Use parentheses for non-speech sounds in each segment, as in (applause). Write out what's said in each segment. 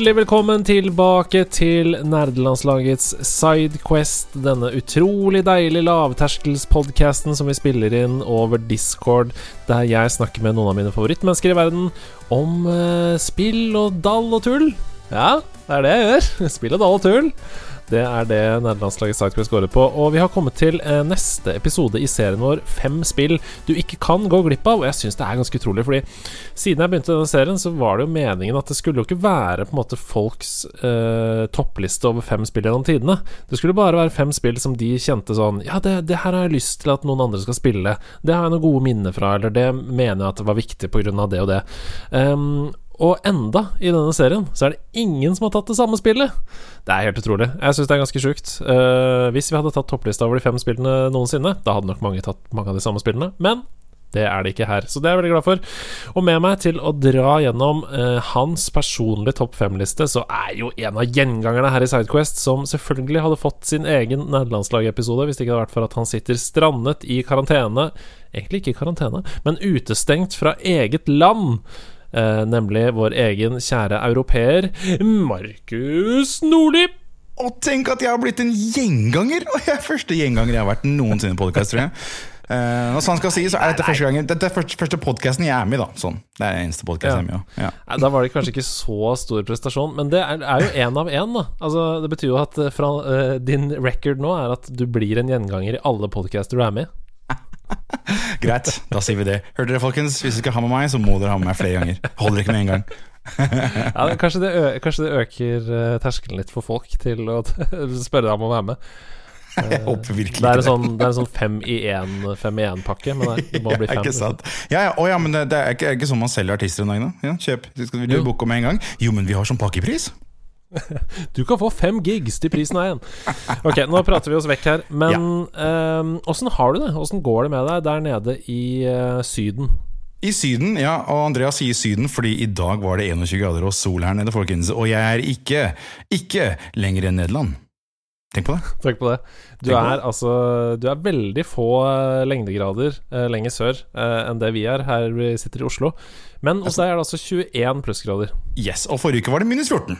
Hjertelig velkommen tilbake til nerdelandslagets Sidequest. Denne utrolig deilige lavterskelspodkasten som vi spiller inn over Discord, der jeg snakker med noen av mine favorittmennesker i verden om eh, spill og dall og tull. Ja, det er det jeg gjør. (laughs) Spill og dall og tull. Det er det nederlandslaget Sidequest scorer på. Og vi har kommet til eh, neste episode i serien vår, Fem spill du ikke kan gå glipp av. Og jeg syns det er ganske utrolig, fordi siden jeg begynte denne serien, så var det jo meningen at det skulle jo ikke være på en måte folks eh, toppliste over fem spill gjennom tidene. Det skulle bare være fem spill som de kjente sånn Ja, det, det her har jeg lyst til at noen andre skal spille. Det har jeg noen gode minner fra, eller det mener jeg at det var viktig av det og det. Um, og enda, i denne serien, så er det ingen som har tatt det samme spillet. Det er helt utrolig. Jeg syns det er ganske sjukt. Uh, hvis vi hadde tatt topplista over de fem spillene noensinne, da hadde nok mange tatt mange av de samme spillene. Men det er det ikke her, så det er jeg veldig glad for. Og med meg til å dra gjennom uh, hans personlige topp fem-liste, så er jo en av gjengangerne her i Sidequest, som selvfølgelig hadde fått sin egen nederlandslagepisode hvis det ikke hadde vært for at han sitter strandet i karantene. Egentlig ikke i karantene, men utestengt fra eget land. Eh, nemlig vår egen kjære europeer Markus Nordli. Og tenk at jeg har blitt en gjenganger! Og jeg er første gjenganger jeg har vært noensinne i podkast, tror jeg. Uh, og sånn skal si, så er dette første gangen Dette er første, første podkasten jeg er med i. da sånn. Det er den eneste podkasten ja. jeg er med i. Ja. Da var det kanskje ikke så stor prestasjon, men det er, er jo én av én. Altså, det betyr jo at eh, fra, uh, din record nå er at du blir en gjenganger i alle podcaster du er med i. (laughs) Greit, da sier vi det. Hørte dere, folkens? Hvis dere skal ha med meg, så må dere ha med meg flere ganger. Holder ikke med en gang. (laughs) ja, kanskje, det kanskje, det øker uh, terskelen litt for folk til å (laughs) spørre deg om å være med. Jeg håper virkelig det er, sånn, det er en sånn fem i én-pakke, men det må bli fem. Sant. Ja, ja, å, ja men det, det, er ikke, ikke sånn man selger artister en dag, da. Ja, kjøp. Skal du booke med en gang? Jo, men vi har sånn pakkepris. (laughs) Du kan få fem gigs til prisen av én. Ok, nå prater vi oss vekk her. Men åssen ja. um, har du det? Åssen går det med deg der nede i uh, Syden? I Syden, ja. Og Andreas sier Syden fordi i dag var det 21 grader og sol her nede, folkens. Og jeg er ikke, ikke lenger enn Nederland. Tenk på det. Tenk på det. Du er det. altså Du er veldig få uh, lengdegrader uh, lenger sør uh, enn det vi er her vi sitter i Oslo. Men hos deg er det altså 21 plussgrader. Yes, og forrige uke var det minus 14.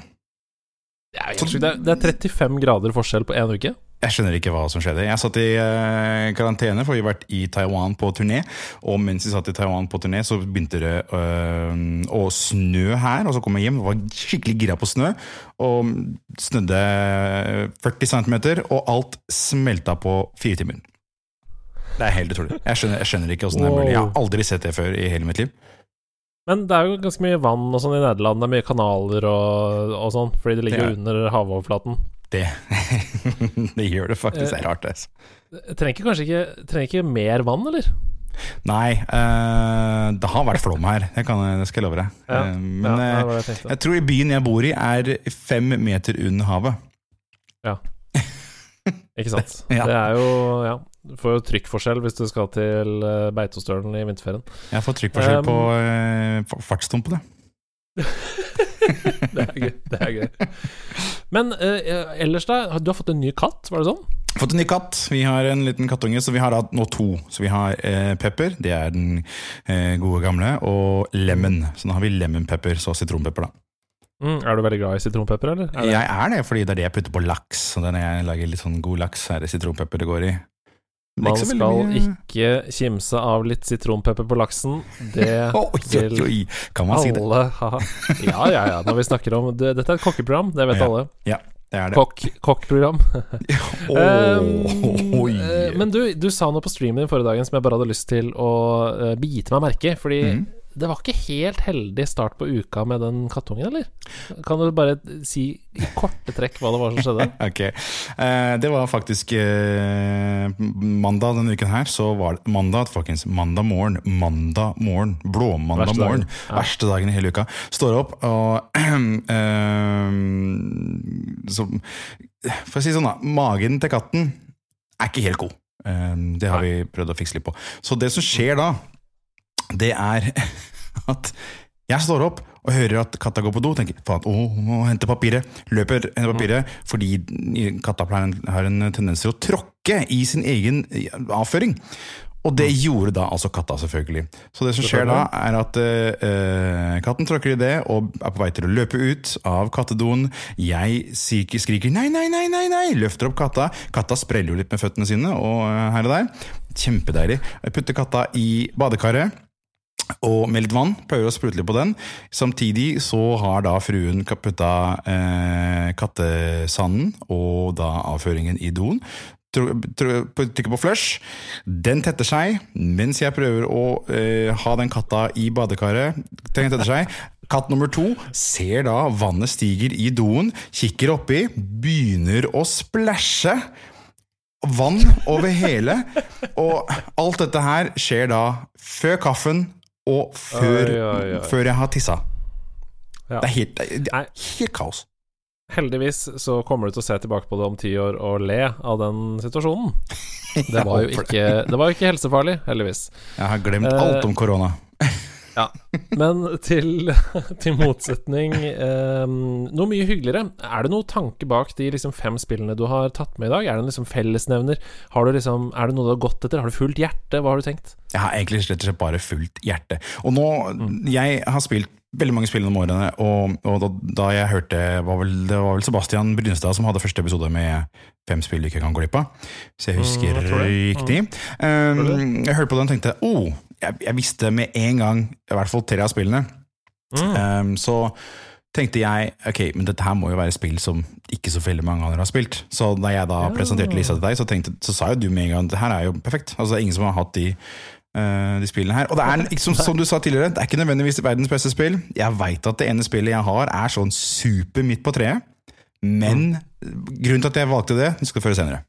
Det er, det er 35 grader forskjell på én uke. Jeg skjønner ikke hva som skjedde. Jeg satt i uh, karantene, for vi har vært i Taiwan på turné. Og mens vi satt i Taiwan på turné, så begynte det uh, å snø her. Og så kom jeg hjem og var skikkelig gira på snø. Og snødde 40 cm, og alt smelta på fire timer. Det er helt utrolig. Jeg skjønner, jeg skjønner ikke åssen det er mulig. Jeg har aldri sett det før i hele mitt liv. Men det er jo ganske mye vann og sånn i Nederland. Det er mye kanaler og, og sånn, fordi det ligger det under havoverflaten. Det, (laughs) det gjør det faktisk. Det er rart, det. Eh, trenger kanskje ikke, trenger ikke mer vann, eller? Nei, uh, det har vært flom her, det, kan, det skal jeg love deg. Ja, uh, men ja, jeg, jeg, tror byen jeg bor i, er fem meter under havet. Ja. Ikke sant. (laughs) ja. Det er jo Ja. Du får jo trykkforskjell hvis du skal til uh, Beitostølen i vinterferien. Jeg får trykkforskjell um, på uh, fartsdumpene. (laughs) det er gøy. Det er gøy. Men uh, ellers, da? Du har fått en ny katt, var det sånn? Fått en ny katt. Vi har en liten kattunge, så vi har hatt nå to. Så vi har eh, Pepper, det er den eh, gode gamle, og Lemon. Så nå har vi Lemon Pepper, så sitronpepper, da. Mm, er du veldig glad i sitronpepper, eller? Er jeg er det, fordi det er det jeg putter på laks. Og når jeg lager litt sånn god laks, er det sitronpepper det går i. Man skal ikke kimse av litt sitronpepper på laksen. Det (laughs) vil oi, Kan man si det? alle. Ja, ja, ja. Når vi snakker om det, Dette er et kokkeprogram, det vet ja, alle. Ja, det er det. Kokk, kokkprogram. (laughs) um, men du, du sa noe på streamen din forrige dagen som jeg bare hadde lyst til å uh, bite meg merke Fordi mm det var ikke helt heldig start på uka med den kattungen, eller? Kan du bare si i korte trekk hva det var som skjedde? (laughs) ok, eh, Det var faktisk eh, mandag denne uken her. Så var det mandag, folkens. Mandag morgen. Mandag morgen. Blåmandag morgen. Dagen. Ja. Verste dagen i hele uka. Står opp og (clears throat) eh, så For å si sånn, da. Magen til katten er ikke helt god. Det har vi prøvd å fikse litt på. Så det som skjer da, det er at jeg står opp og hører at katta går på do, tenker faen, å, å, hente papiret. Løper, henter papiret, fordi katta har en tendens til å tråkke i sin egen avføring. Og det gjorde da altså katta, selvfølgelig. Så det som skjer da, er at uh, katten tråkker i det og er på vei til å løpe ut av kattedoen. Jeg skriker, skriker 'nei, nei, nei', nei, nei, løfter opp katta. Katta spreller jo litt med føttene sine og eh, her og der. Kjempedeilig. Jeg putter katta i badekaret og med litt vann. Prøver å sprute litt på den. Samtidig så har da fruen putta eh, kattesanden og da avføringen i doen. Trykker på flush. Den tetter seg mens jeg prøver å eh, ha den katta i badekaret. Den tetter seg. Katt nummer to ser da vannet stiger i doen, kikker oppi, begynner å splæsje vann over hele. Og alt dette her skjer da før kaffen og før, Oi, oi, oi. før jeg har tissa. Ja. Det er helt, det er helt kaos. Heldigvis så kommer du til å se tilbake på det om ti år og le av den situasjonen. (laughs) Det var jo ikke, det var jo ikke helsefarlig, heldigvis. Jeg har glemt Eh, alt om korona. (laughs) Ja. Men til, (laughs) til motsetning eh, Noe mye hyggeligere. Er det noe tanke bak de liksom fem spillene du har tatt med i dag? Er det en liksom fellesnevner? Har du liksom, er det noe du har gått etter? Har du fulgt hjertet? Hva har du tenkt? Jeg har egentlig slett og slett bare fulgt hjertet. Og nå, Jeg har spilt veldig mange spill gjennom årene, og, og da, da jeg hørte var vel, Det var vel Sebastian Brynestad som hadde første episode med fem spill du ikke kan gå glipp av, så jeg husker jeg tror det. riktig. Um, jeg hørte på den og tenkte oh, jeg, jeg visste med en gang i hvert fall tre av spillene. Um, så tenkte jeg ok, men dette her må jo være spill som ikke så veldig mange andre har spilt. Så da jeg da presenterte lista til deg, så, tenkte, så sa jo du med en gang det her er jo perfekt. Altså det er ingen som har hatt de, de spillene her. Og det er, som, som du sa tidligere, det er ikke nødvendigvis verdens beste spill. Jeg veit at det ene spillet jeg har, er sånn super midt på treet. Men grunnen til at jeg valgte det, det skal du føre senere.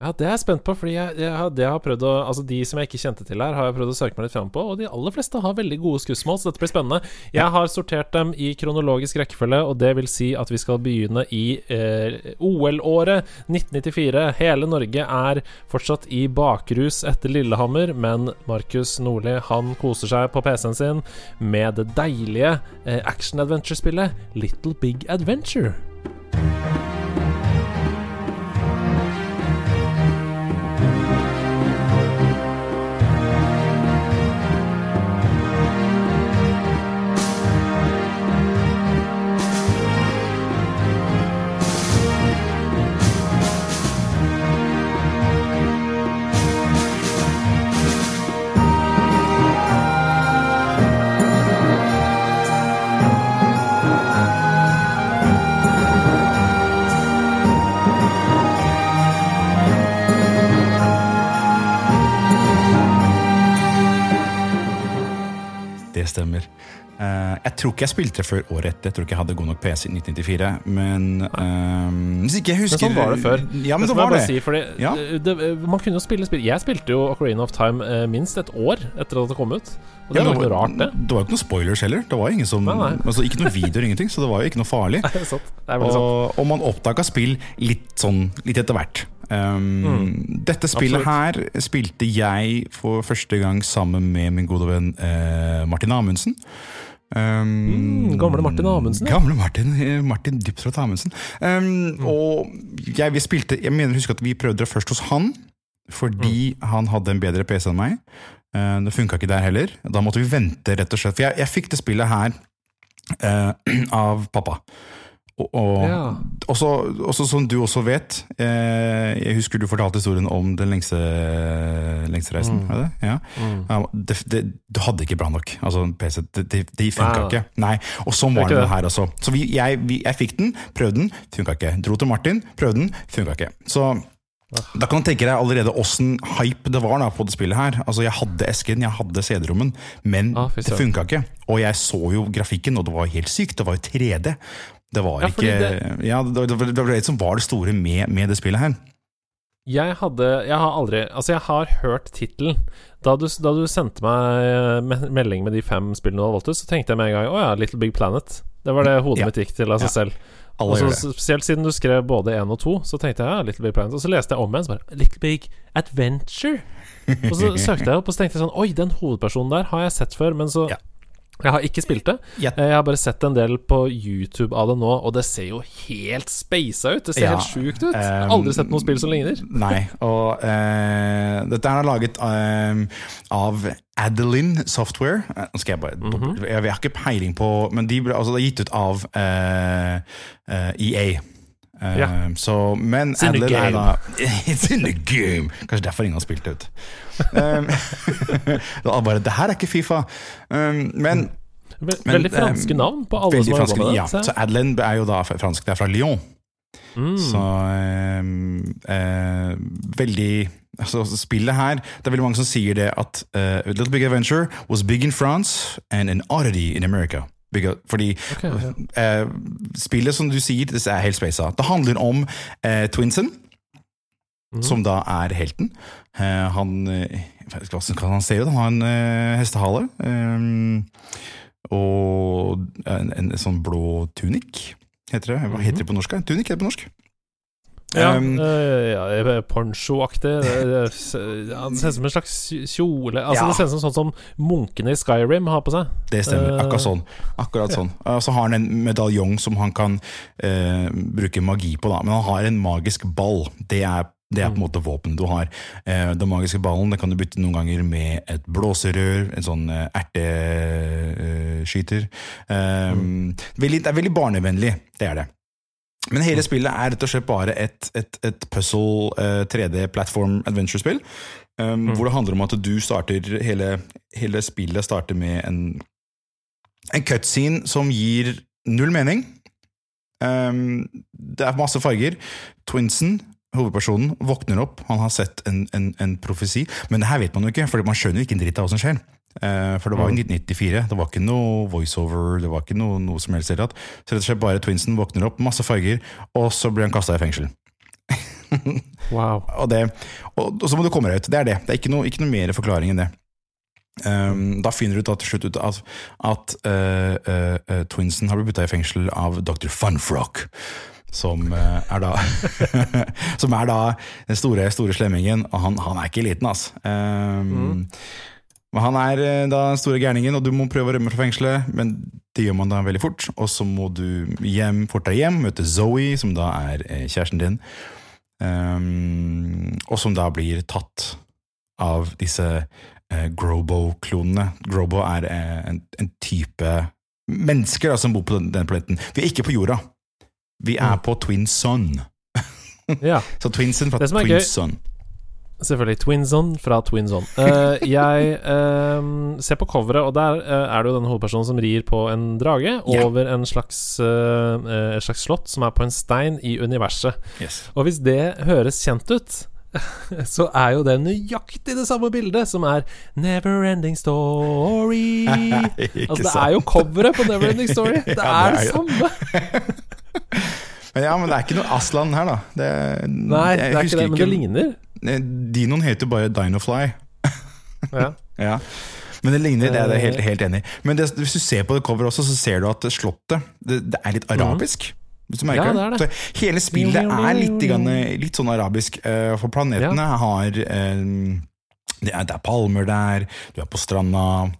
Ja, det er jeg spent på, fordi jeg, jeg, det har prøvd å Altså de som jeg ikke kjente til her, har jeg prøvd å søke meg litt fram på, og de aller fleste har veldig gode skussmål, så dette blir spennende. Jeg har sortert dem i kronologisk rekkefølge, og det vil si at vi skal begynne i eh, OL-året 1994. Hele Norge er fortsatt i bakrus etter Lillehammer, men Markus Nordli han koser seg på PC-en sin med det deilige eh, action-adventure-spillet Little Big Adventure. Det stemmer. Uh, jeg tror ikke jeg spilte det før året etter. Jeg tror ikke jeg hadde god nok PC i 1994. Men uh, hvis ikke jeg Men husker sånn var det før. Ja, men det det jeg var det. Si, fordi Ja. det, man kunne jo spille spill Jeg spilte jo Ocarina of Time uh, minst et år etter at det kom ut. Og det Ja, var jo rart, det. Det var jo ikke noen spoilers heller. Det var ingen som, Nei, nei. Altså, ikke noen videoer, ingenting, så det var jo ikke noe farlig. (laughs) Sant. Og, og man oppdaga spill litt sånn litt etter hvert. Um, Dette spillet her spilte jeg for første gang sammen med min gode venn eh, Martin Amundsen. Um, Mm, gamle Martin Amundsen, ja. Gamle Martin, eh, Martin Dybsrot Amundsen. Um, Og jeg, vi spilte Jeg mener husker at vi prøvde det først hos han, fordi han hadde en bedre PC enn meg. Uh, det funka ikke der heller. Da måtte vi vente, rett og slett. For jeg, jeg fikk det spillet her uh, (clears throat) av pappa. Og, og, Ja. også, også som du også vet eh, Jeg husker du fortalte historien om den lengste, lengste reisen. Mm. Ja. Mm. Det, det, du hadde ikke bra nok. Altså, PC, det, det, de funka ikke. Nei, Og sånn var det. her også. Så vi, jeg, vi, jeg fikk den, prøvde den, funka ikke. Dro til Martin, prøvde den, funka ikke. Så da kan du tenke deg allerede åssen hype det var da på det spillet her. Altså Jeg hadde esken, jeg hadde CD-rommen, men Ah, det funka ikke. Og jeg så jo grafikken, og det var helt sykt. Det var jo 3D. Det var ikke det- Ja, det, var- det var det som var det store med, med det spillet her. Jeg hadde Jeg har aldri Altså, jeg har hørt tittelen. Da du, da du sendte meg eh, melding med de fem spillene du hadde valgt ut, så tenkte jeg med en gang Å ja, Little Big Planet. Det var det hodet Ja. mitt gikk til av seg selv. Alle Og så gjør det. Spesielt siden du skrev både én og to, så tenkte jeg ja, Little Big Planet. Og så leste jeg om igjen, så bare Little Big Adventure. Og så (laughs) søkte jeg opp, og så tenkte jeg sånn Oi, den hovedpersonen der har jeg sett før, men så Ja. Jeg har ikke spilt det. Jeg har bare sett en del på YouTube av det nå, og det ser jo helt speisa ut. Det ser Ja, helt sjukt ut. um, Aldri sett noe spill som ligner. (laughs) Nei, og uh, dette er laget uh, av Adeline Software. Eh, Nå skal jeg bare mm jeg, jeg har ikke peiling på Men de altså, det er gitt ut av uh, eh, EA. Ja. så, men It's in er da It's in the game! Kanskje derfor ingen har spilt det ut. (laughs) Um, det bare Det her er ikke Fifa. Um, men Ve Men, veldig franske navn på alle som har jobba med det. Ja, ser så Adlen er jo da fransk. Det er fra Lyon. Mm. Så eh, eh, veldig altså, Spillet her Det er veldig mange som sier det at uh, Little Big Adventure was big in France and an oddity in America. Because, fordi okay, ja. eh, spillet, som du sier, det er helt spasa. Det handler om eh, Twinsen, mm. som da er helten. Eh, han Hva kan han se ut? Han har en eh, hestehale. Um, og en, en sånn blå tunik, heter det. Hva heter det på norsk? Tunik heter det på norsk. Ja, Um, ja ponchoaktig. Det, ja, ser ut som en slags kjole Altså Ja. Det ser ut som sånn som munkene i Skyrim har på seg. Det stemmer. Eh, Akkurat sånn. Akkurat sånn. (laughs) Og så har han en medaljong som han kan uh, bruke magi på, da. Men han har en magisk ball. Det er, det er på en måte våpenet du har. Eh, den magiske ballen det kan du bytte noen ganger med et blåserør, en sånn erteskyter. Veldig, det er veldig barnevennlig, det er det. Men hele spillet er rett og slett bare et, et, et puzzle eh, 3D platform adventure-spill. Um, Hvor det handler om at du starter Hele, hele spillet starter med en, en cutscene som gir null mening. Um, det er masse farger. Twinsen, hovedpersonen, våkner opp. Han har sett en, en, en profesi. Men det her vet man jo ikke, for man skjønner jo ikke en dritt av hva som skjer. Eh, for det var jo 1994. Det var ikke noe voiceover, det var ikke noe, noe som helst. Så rett og slett bare Twinsen våkner opp, masse farger, og så blir han kasta i fengsel. (laughs) Wow. Og, det, og, og så må du komme deg ut. Det er det. Det er ikke noe, ikke noe mer forklaring enn det. Um, da finner du til slutt ut at, at uh, uh, Twinsen har blitt putta i fengsel av Dr. Funfrock. Som uh, er da (laughs) Som er da den store, store slemmingen, og han, han er ikke liten, altså. Um, Men han er uh, da den store gærningen, og du må prøve å rømme fra fengselet, men det gjør man da veldig fort. Og så må du hjem, fort deg hjem, møte Zoe, som da er uh, kjæresten din. Um, og som da blir tatt av disse uh, Grobo-klonene. Grobo er uh, en, en type mennesker da, som bor på den, den planeten. Vi er ikke på jorda. Vi er Mm. på Twin Sun. Ja, (laughs) Så Twinsen fra Twin Sun. Selvfølgelig. Twinson fra Twinson. Uh, jeg uh, ser på coveret, og der uh, er det jo denne hovedpersonen som rir på en drage yeah. over en slags, eh, eh, et slags slott som er på en stein i universet. Yes. Og hvis det høres kjent ut (laughs) så er jo det nøyaktig det samme bildet, som er Never Ending Story. (laughs) Altså, det er jo coveret på Never Ending Story. (laughs) Det er det samme. Men ja, men det er ikke noe Aslan her, da. Det, Nei, det er ikke det, men det ligner. Eh, Dinoen heter bare Dinofly. Ja. (laughs) Ja. Men det ligner, det er jeg helt, Eh. helt enig. Men det, hvis du ser på det coveret også, så ser du at slottet det, det er litt arabisk. Hvis du merker Mhm. Ja, det hele spillet er litt, litt sånn arabisk, eh, for planetene har eh, det, er, det er palmer der, du er på stranda.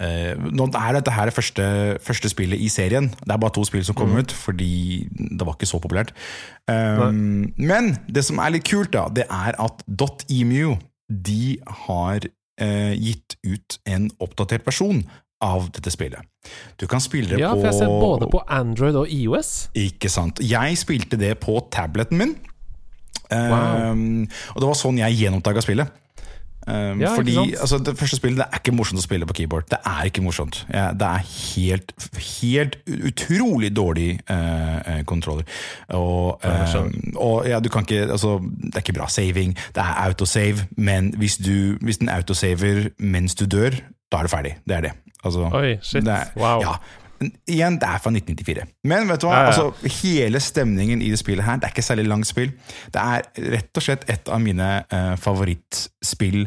Eh, nå er dette her det første, første spillet i serien. Det er bare to spill som kom mm. ut, fordi det var ikke så populært. Um, men det som er litt kult, da, det er at .emu de har uh, gitt ut en oppdatert versjon av dette spillet. Du kan spille det ja, på for jeg ser både på Android og IOS. Ikke sant. Jeg spilte det på tableten min. Wow. Um, og det var sånn jeg gjenoppdaga spillet. Um, Ja, fordi altså, Det første spillet det er ikke morsomt å spille på keyboard. Det er ikke morsomt. Ja, det er helt, helt utrolig dårlig uh, kontroller. Og, uh, og ja, du kan ikke altså, Det er ikke bra saving. Det er autosave, men hvis, du, hvis den autosaver mens du dør, da er det ferdig. Det er det. Altså, Oi, shit. det er, Wow. Ja, igjen, det er fra 1994. Men vet du hva? Ja, ja. Altså, hele stemningen i det spillet her, det er ikke særlig langt spill. Det er rett og slett et av mine uh, favorittspill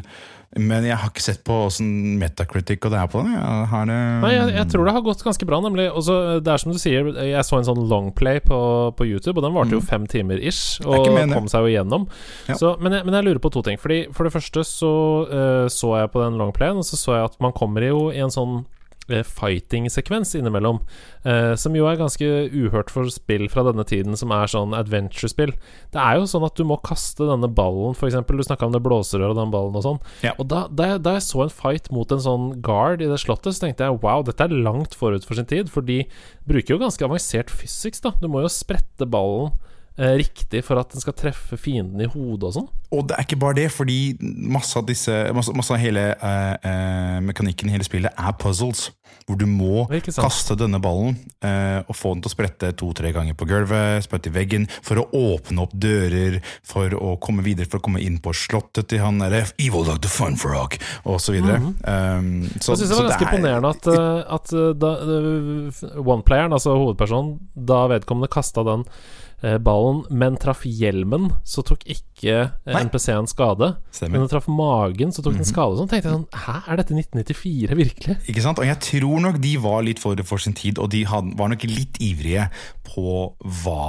Men jeg har ikke sett på åssen metacritic og det er på. Jeg har det Nei, jeg, jeg tror det har gått ganske bra, nemlig. Også, det er som du sier, jeg så en sånn longplay på, på YouTube, og den varte jo fem timer ish, Mm. og kom seg jo igjennom. Ja. Så, men, jeg, men jeg lurer på to ting. Fordi For det første så uh, så jeg på den longplayen, og så så jeg at man kommer jo i en sånn eh, fighting-sekvens innimellom, eh, som jo er ganske uhørt for spill fra denne tiden, som er sånn adventure-spill. Det er jo sånn at du må kaste denne ballen, f.eks. Du snakka om det blåserøret og den ballen og sånn. Ja. Og da, da, da jeg så en fight mot en sånn guard i det slottet, så tenkte jeg wow, dette er langt forut for sin tid, for de bruker jo ganske avansert physics, da. Du må jo sprette ballen eh, riktig for at den skal treffe fienden i hodet og sånn. Og det er ikke bare det, fordi masse av, disse, masse, masse av hele uh, uh, mekanikken i hele spillet er puzzles. Hvor du må kaste denne ballen uh, og få den til å sprette to-tre ganger på gulvet, sprette i veggen, for å åpne opp dører, for å komme videre, for å komme inn på slottet til han derre Evil Dog the Fun Frog, og så videre. um, så, Jeg syns det var ganske er- imponerende at, eh, at eh, da, eh, oneplayeren, altså hovedpersonen, da vedkommende kasta den eh, ballen, men traff hjelmen, så tok ikke eh, NPC-en skade. Stemmer. Men den traff magen, så tok den skade. Sånn tenkte jeg sånn Hæ, er dette 1994, virkelig? Ikke sant? Og jeg tror nok de var litt forut for sin tid, og de had, var nok litt ivrige på hva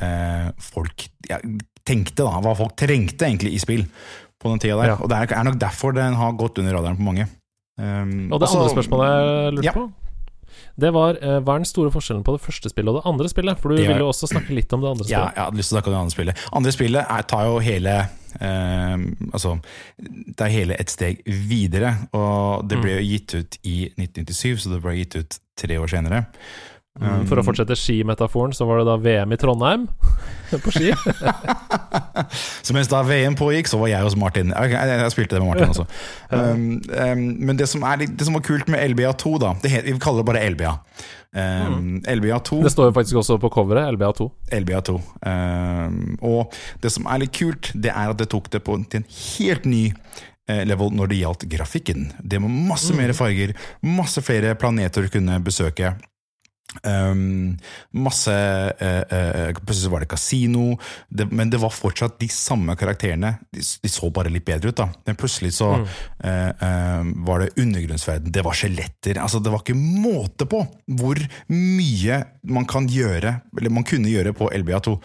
eh, folk ja, tenkte, da. Hva folk trengte egentlig i spill på den tida der. Ja. Og det er nok derfor den har gått under radaren på mange. Um, Og det også- andre spørsmålet jeg lurte Ja. på, det var eh, hva er den store forskjellen på det første spillet og det andre spillet? For du ville vil jo også snakke litt om det andre spillet. Ja, jeg hadde lyst til å snakke om det andre spillet. Andre spillet er, tar jo hele Uh, Altså, det er hele et steg videre. Og det ble jo gitt ut i 1997, så det ble gitt ut tre år senere. Mm, For å fortsette skimetaforen, så var det da VM i Trondheim (laughs) på ski. (laughs) Så mens da VM pågikk, så var jeg hos Martin. Jeg, jeg, jeg spilte det med Martin også. (laughs) Um, um, men det som, er, det som var kult med LBA2, da det het, Vi kaller det bare LBA. Um, LBA2 Det står jo faktisk også på coveret, LBA2. LBA2. Um, og det som er litt kult, det er at det tok det på, til en helt ny eh, level når det gjaldt grafikken. Det var masse mer farger, masse flere planeter du kunne besøke. Um, masse uh, uh, Plutselig var det kasino, det, men det var fortsatt de samme karakterene. De, de så bare litt bedre ut, da. Men plutselig så eh, uh, var det undergrunnsverden, det var skjeletter. Altså, det var ikke måte på hvor mye man kan gjøre, eller man kunne gjøre på LBA2.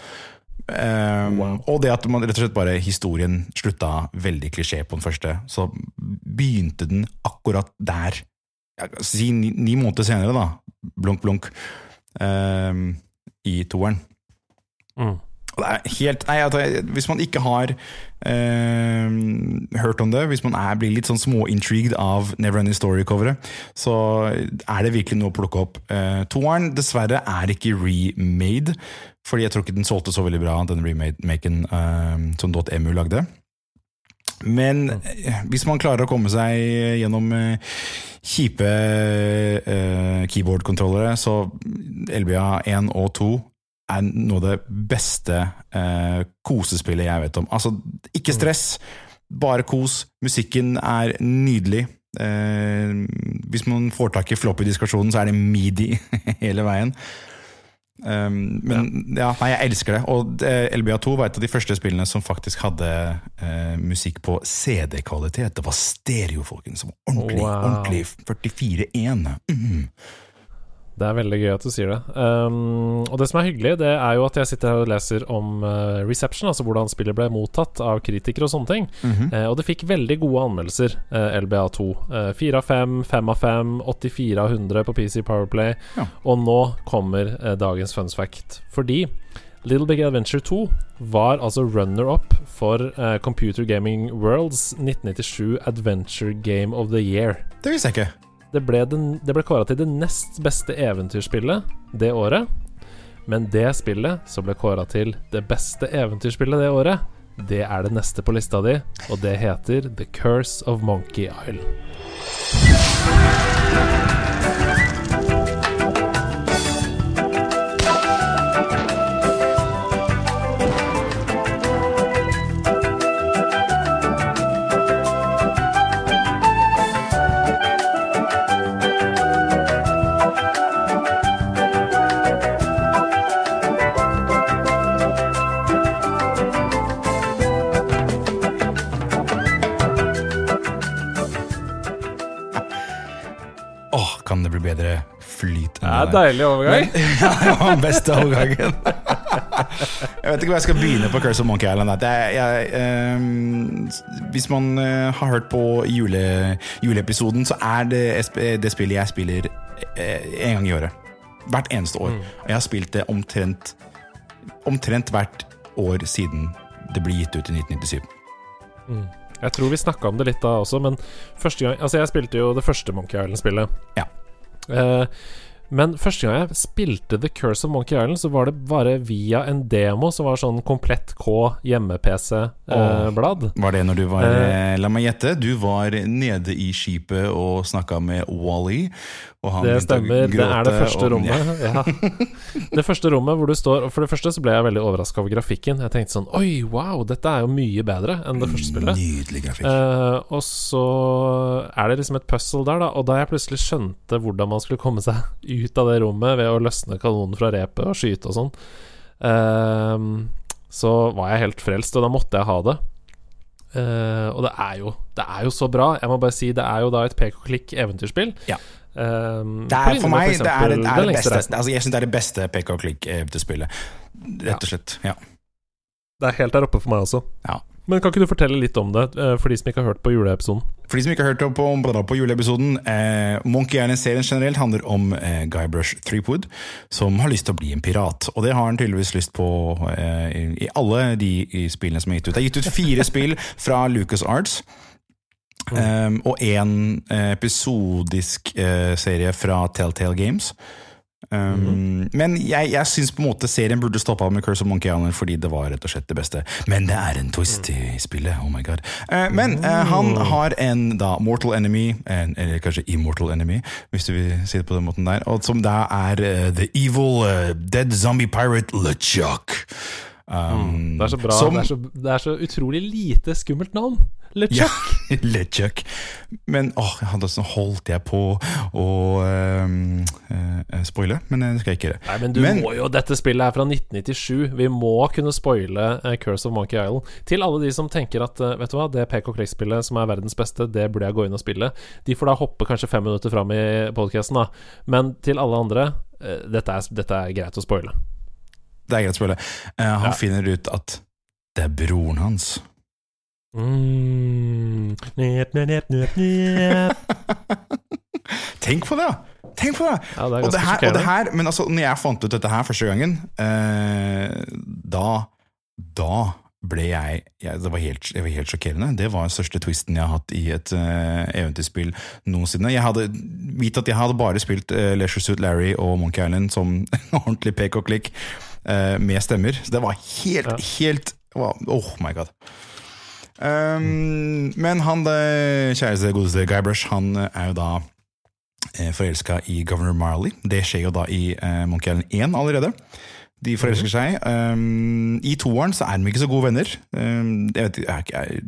Um, Og det at man rett og slett bare historien slutta veldig klisjé på den første, så begynte den akkurat der. Si ni, ni måneder senere, da. Blunk, blunk. Uh, I toeren. Mm. Det helt Nei, jeg, hvis man ikke har eh, hørt om det, hvis man er, blir litt sånn småintrigued av Neverending Story-coveret, så er det virkelig noe å plukke opp. Eh, toeren dessverre er ikke remade, fordi jeg tror ikke den solgte så veldig bra, den remaken eh, som .mu lagde. Men eh, hvis man klarer å komme seg gjennom eh, kjipe uh, keyboard-kontrollere, så LBA 1 og 2 er noe av det beste uh, kosespillet jeg vet om. Altså, ikke stress, bare kos. Musikken er nydelig. Eh, hvis man får tak i floppy-diskusjonen, så er det midi (laughs) hele veien. Um, men ja. nei, jeg elsker det. Og eh, LBA2 var et av de første spillene som faktisk hadde uh, musikk på CD-kvalitet. Det var stereo, folkens. Ordentlig, Wow. ordentlig 44-1. Mm. Det er veldig gøy at du sier det. Um, og det som er hyggelig, det er jo at jeg sitter her og leser om uh, reception, altså hvordan spillet ble mottatt av kritikere og sånne ting. Mm -hmm. uh, og det fikk veldig gode anmeldelser, uh, LBA2. Fire 4 av 5, 5 av 5, 84 av 100 på PC Powerplay. Ja. Og nå kommer eh, dagens fun fact. Fordi Little Big Adventure 2 var altså runner-up for eh, Computer Gaming Worlds 1997 Adventure Game of the Year. Det visste jeg ikke. Det ble, den, det ble kåra til det nest beste eventyrspillet det året. Men det spillet som ble kåra til det beste eventyrspillet det året, det er det neste på lista di, og det heter The Curse of Monkey Isle. Flyt. Det er deilig overgang. (laughs) ja, det var den beste (laughs) overgangen. jeg vet ikke hvor jeg skal begynne på Curse of Monkey Island. Det er, jeg, eh, hvis man eh, har hørt på jule, juleepisoden, så er det det spillet jeg spiller eh, en gang i året. Hvert eneste år. Og jeg har spilt det omtrent, omtrent hvert år siden det ble gitt ut i 1997. Jeg tror vi snakka om det litt da også, men første gang Altså, jeg spilte jo det første Monkey Island-spillet. Ja. Uh, men første gang jeg spilte The Curse of Monkey Island, så var det bare via en demo som var sånn komplett K hjemme-PC-blad. Var det når du var Eh. eh, La meg gjette. Du var nede i skipet og snakka med Wally. Og han det stemmer. Gråte. Det er det første og- rommet. Ja. (laughs) Det første rommet hvor du står Og For det første så ble jeg veldig overraska over grafikken. Jeg tenkte sånn Oi, wow, dette er jo mye bedre enn det første spillet. Nydelig grafikk. Eh, og så er det liksom et puzzle der, da. Og da jeg plutselig skjønte hvordan man skulle komme seg ut av det rommet ved å løsne kanonen fra repet og skyte og sånn, Uh, så var jeg helt frelst, og da måtte jeg ha det. Uh, og det er jo Det er jo så bra. Jeg må bare si det er jo da et pek og klikk eventyrspill. Ja. Um, Det er for meg for det er, det er det beste. Altså, jeg syns det er det beste pek og klikk-spillet. Rett og slett. Ja. Det er helt der oppe for meg også. Ja. Men kan ikke du fortelle litt om det, eh, for de som ikke har hørt på juleepisoden? For de som ikke har hørt på, på, på juleepisoden, eh, Monkey Island-serien generelt handler om eh, Guybrush Threepwood, som har lyst til å bli en pirat. Og det har han tydeligvis lyst på eh, i, i alle de spillene som er gitt ut. Det er gitt ut fire spill fra Lucas Arts. Um, og én eh, episodisk eh, serie fra Telltale Games. Um, Men jeg, jeg syns på en måte serien burde stoppa med Curse of Monkey Island fordi det var rett og slett det beste. Men det er en twist i spillet. Oh my god. Uh, men uh, han har en da mortal enemy, en, eller kanskje immortal enemy, hvis du vil si det på den måten der, og som da er uh, the evil dead zombie pirate LeChuck. Um, Det er så bra. som- Det, er så, det er så utrolig lite skummelt navn. LeChuck. ja, (laughs) LeChuck. Men åh, hadde sånn holdt jeg på å ehm, uh, spoile, men det skal jeg ikke gjøre. Nei, men du Men- må jo Dette spillet er fra 1997. Vi må kunne spoile uh, Curse of Monkey Island. Til alle de som tenker at uh, Vet du hva, det PK-Click-spillet som er verdens beste, det burde jeg gå inn og spille. De får da hoppe kanskje fem minutter fram i podkasten, da. Men til alle andre, eh, dette, er, dette er greit å spoile. Det er greit å spørre. Uh, han Ja. finner ut at det er broren hans. Mm. Njep, njep, njep. Tenk på det! Tenk på det! Ja, det Og det her, og det her Men altså, når jeg fant ut dette her første gangen, eh, da Da ble jeg, jeg Det var helt, jeg var helt sjokkerende. Det var den største twisten jeg har hatt i et uh, eventyrspill noensinne. Jeg hadde vite at jeg hadde bare spilt uh, Leisure Suit Larry og Monkey Island som (laughs) ordentlig pek og klikk eh, med stemmer. Så det var helt, Ja. helt Oh my god. Um, men han det kjæreste godeste Guy Brush, han eh, er jo da eh, forelska i Governor Marley. Det skjer jo da i eh, Monkey Island 1 allerede. De forelsker seg. Um, I toeren så er de ikke så gode venner. Um, jeg vet, jeg, jeg,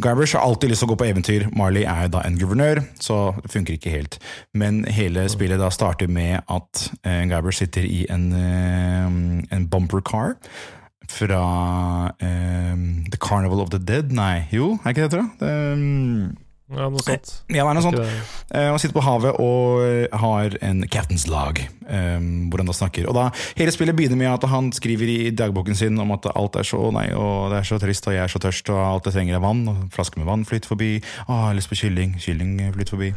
Guybrush har alltid lyst til å gå på eventyr. Marley er jo da en guvernør, så det funker ikke helt. Men hele spillet da starter med at uh, Guybrush sitter i en, uh, en bumper car fra eh, The Carnival of the Dead. Nei, jo, er ikke det? Det, um, Ja, noe sånt. ja, det er noe sånt. Uh, Eh, Han sitter på havet og eh, har en captain's log, um, hvor han da snakker. Og da, Hele spillet begynner med at han skriver i dagboken sin om at alt er så nei, og det er så trist, og jeg er så tørst, og alt jeg trenger er vann. og Flaske med vann flyter forbi. Å, jeg har lyst på kylling. Kylling flyter forbi.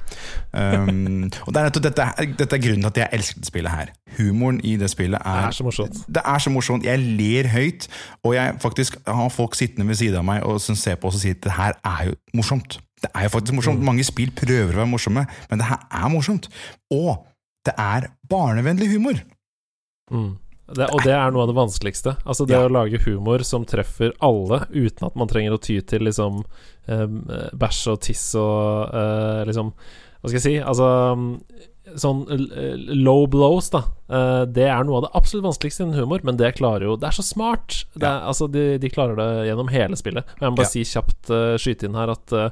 Um, (laughs) og det er nettopp dette, dette er grunnen til at jeg elsker det spillet her. Humoren i det spillet er, Det er er så morsomt. det er så morsomt. Jeg ler høyt, og jeg faktisk har folk sittende ved siden av meg og som ser på oss og sier at det her er jo morsomt. Det er jo faktisk morsomt. Mange spill prøver å være morsomme, men det her er morsomt. Og det er barnevennlig humor. Mm. Det, og det er noe av det vanskeligste. Altså Det Ja. å lage humor som treffer alle, uten at man trenger å ty til liksom eh, bæsj og tiss og eh, liksom Hva skal jeg si? Altså mm, Sånn eh, low blows, da. Eh, det er noe av det absolutt vanskeligste innen humor, men det klarer jo Det er så smart! Det er, altså de, de klarer det gjennom hele spillet. Og jeg må bare Ja. si kjapt, uh, skyte inn her, at eh,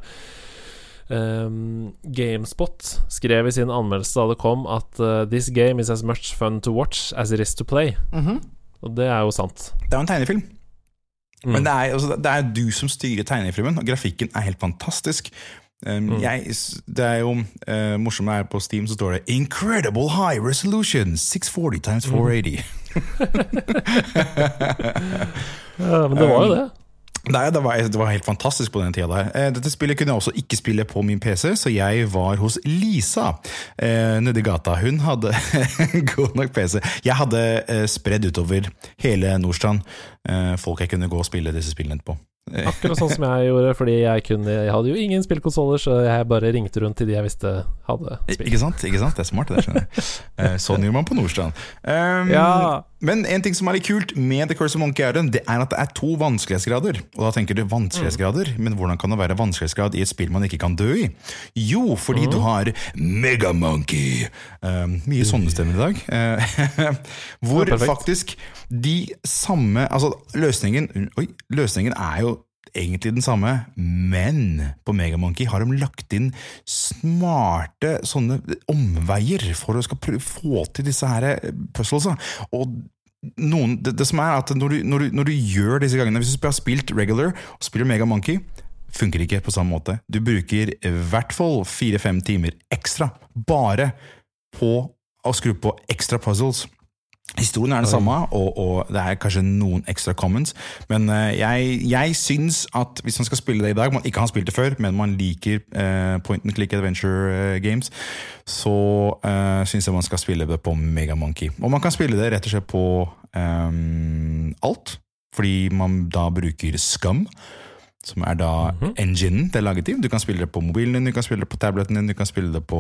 Um, GameSpot skrev i sin anmeldelse da det kom at uh, This game is as much fun to watch as it is to play. Og det er jo sant. Det er jo en tegnefilm. Mm. Men det er, altså, det er du som styrer tegnefilmen, og grafikken er helt fantastisk. Um, jeg, det er jo uh, morsomt her på Steam så står det 'Incredible high resolution 640 times 480'. (laughs) Ja, men det var jo det. Nei, det var, det var helt fantastisk på den tida der. Eh, Dette spillet kunne jeg også ikke spille på min PC, så jeg var hos Lisa eh, nede i gata. Hun hadde (laughs) god nok PC. Jeg hadde eh, spredd utover hele Nordstrand eh, folk jeg kunne gå og spille disse spillene på. Akkurat sånn som jeg gjorde, fordi jeg, kunne, jeg hadde jo ingen spillkonsoller, så jeg bare ringte rundt til de jeg visste hadde spill. Ikke sant? ikke sant? Det er smart, det skjønner jeg. (laughs) Eh, Sånn gjør man på Nordstrand. Um, Ja. Men en ting som er litt kult med The Curse of Monkey Island, det er at det er to vanskelighetsgrader. Og da tenker du vanskelighetsgrader, men hvordan kan det være vanskelighetsgrad i et spill man ikke kan dø i? Jo, fordi du har Megamonkey. Uh, mye sånne stemmer i dag. Uh, (laughs) hvor faktisk de samme Altså, løsningen, oi, løsningen er jo egentlig den samme, men på Megamonkey har de lagt inn smarte sånne omveier for å skal få til disse her puzzlesa. Og noen, det, det som er at når du, når, du, når du gjør disse gangene Hvis du har spilt regular og spiller Megamonkey, funker ikke på samme måte. Du bruker i hvert fall fire-fem timer ekstra bare på å skru på ekstra puzzles. Historien er den samme, og, og det er kanskje noen ekstra comments, men eh, jeg, jeg syns at hvis man skal spille det i dag, man ikke har spilt det før, men man liker eh, point and click adventure eh, games, så uh, syns jeg man skal spille det på Megamonkey. Og man kan spille det rett og slett på ehm, alt, fordi man da bruker Scum. Som er da enginen det er laget i. Du kan spille det på mobilen din, du kan spille det på tableten din, du kan spille det på